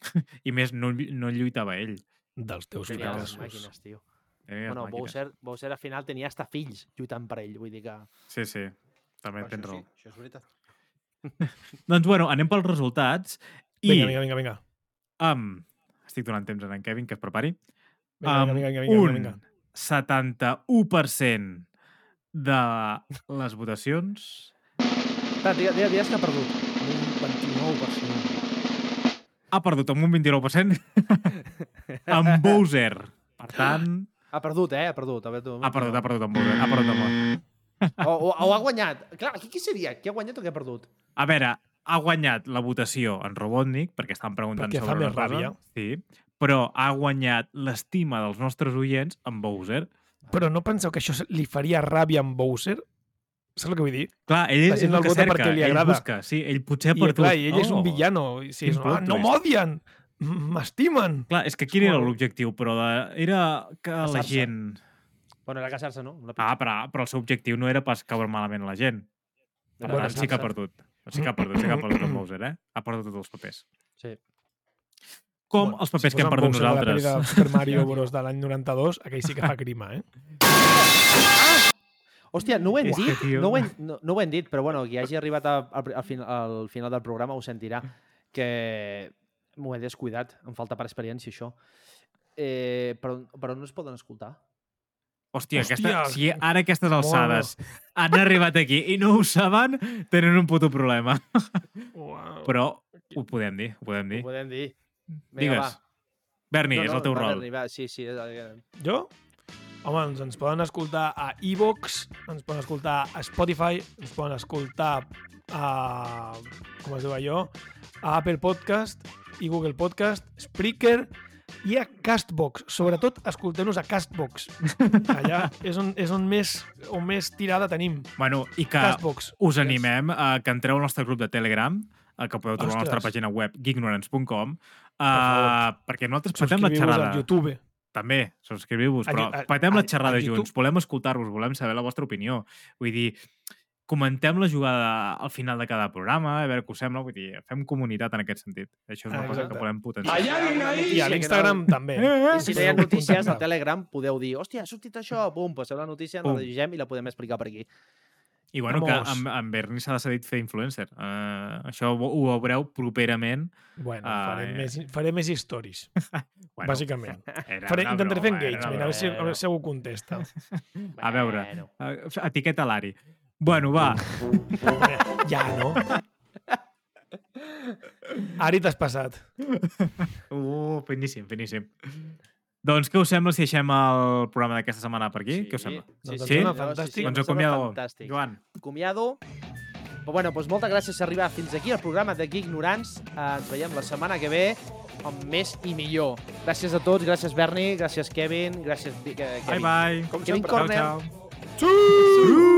<laughs> I més, no, no lluitava ell. Dels teus Tenia fracassos. màquines, tio. Tenia Bueno. Bowser, Bowser al final tenia hasta fills lluitant per ell, vull dir que... Sí, sí. També tens sí, raó. això és veritat. <laughs> Doncs, bueno, anem pels resultats. I Vinga, vinga, vinga, vinga. amb... Estic donant temps a en Kevin que es prepari. Vinga, amb vinga, vinga, vinga, un vinga. 71% de les votacions Espera, digues, digues que ha perdut. Un 29%. ha perdut amb un 29% <laughs> amb Bowser. Per tant, Ha perdut, eh? Ha perdut. Ha perdut, ha perdut, ha perdut amb Bowser. Ha perdut amb... O, o, o ha guanyat. Clar, aquí qui seria? Qui ha guanyat o qui ha perdut? A veure, ha guanyat la votació en Robotnik, perquè estan preguntant Perquè sobre cosa. ràbia. Sí, però ha guanyat l'estima dels nostres oients amb Bowser. Però no penseu que això li faria ràbia amb Bowser? Saps el que vull dir? Clar, ell La és el el que cerca, li ell busca. Sí, ell potser ha I, clar, i ell és un Oh. villano. I quin és, ah, no m'odien! M'estimen! Clar, és que quin era l'objectiu, però de... era que la gent... Bueno, era casar-se, no? Una Ah, però, però el seu objectiu no era pas caure malament la gent. Per Era tant, sí que ha perdut. Sí que ha perdut, sí que ha perdut en Bowser, eh? Ha perdut tots els papers. Sí. Com els papers que hem perdut nosaltres. pel·li de Super Mario Bros. de l'any 92, aquell sí que fa crima, eh? Hòstia, no ho hem dit, no ho hem, no, no ho hem dit, però bueno, qui hagi arribat a, al, al, final, al final del programa ho sentirà, que m'ho he descuidat, em falta per experiència això. Eh, però, però no es poden escoltar. Hòstia, Hòstia, aquesta, si ara a aquestes alçades han arribat aquí i no ho saben, tenen un puto problema. Uau. Però ho podem dir, ho podem dir. Ho podem dir. Digues. Berni, és el teu va, rol. Berni, va, sí, sí. Jo? Home, doncs ens poden escoltar a iVox, ens poden escoltar a Spotify, ens poden escoltar a... com es diu allò? A Apple Podcast i Google Podcast, Spreaker i a Castbox. Sobretot, escolteu-nos a Castbox. <laughs> Allà és on, és on, més, on més tirada tenim. Bueno, i que Castbox. us animem a que entreu al nostre grup de Telegram, que podeu trobar a la nostra Ostres. pàgina web geeknorance.com, uh, perquè nosaltres patem la xerrada. al YouTube. També, subscriviu-vos, A però Yu- a- patem la a- xerrada a YouTube. junts, volem escoltar-vos, volem saber la vostra opinió. Vull dir, comentem la jugada al final de cada programa, a veure què us sembla, vull dir, fem comunitat en aquest sentit. Això és una cosa Exacte. que volem potenciar. I a l'Instagram també. I si no hi ha notícies, al Telegram podeu dir hòstia, ha sortit això, pum, passeu la notícia, Pum. la llegem i la podem explicar per aquí. I bueno, que Vamos. amb, amb Berni s'ha decidit fer influencer. Uh, això ho, ho veureu properament. Bueno, Ah, faré, eh. més, faré més stories, <laughs> Bueno, bàsicament. <laughs> Faré, intentaré fer broma, era engagement, a veure si, a veure si algú contesta. <laughs> A veure, Bueno. uh, etiqueta l'Ari. Bueno, va, Ja, no? Ari, t'has passat. Uh, finíssim, finíssim. Doncs què us sembla si deixem el programa d'aquesta setmana per aquí? Què us sembla? Sí, Doncs sí, sí, sembla sí, fantàstic. sí, doncs acomiado. fantàstic. Joan. Acomiado. Però bueno, doncs moltes gràcies per arribar fins aquí al programa de Geek Ignorants. Eh, ens veiem la setmana que ve amb més i millor. Gràcies a tots, gràcies Berni, gràcies Kevin, gràcies Vi- que- Bye, Kevin. bye. Com Kevin Ciao, Corner. ciao.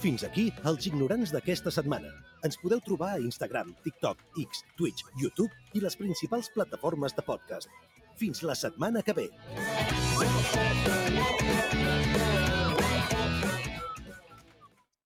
Fins aquí els ignorants d'aquesta setmana. Ens podeu trobar a Instagram, TikTok, X, Twitch, YouTube i les principals plataformes de podcast. Fins la setmana que ve.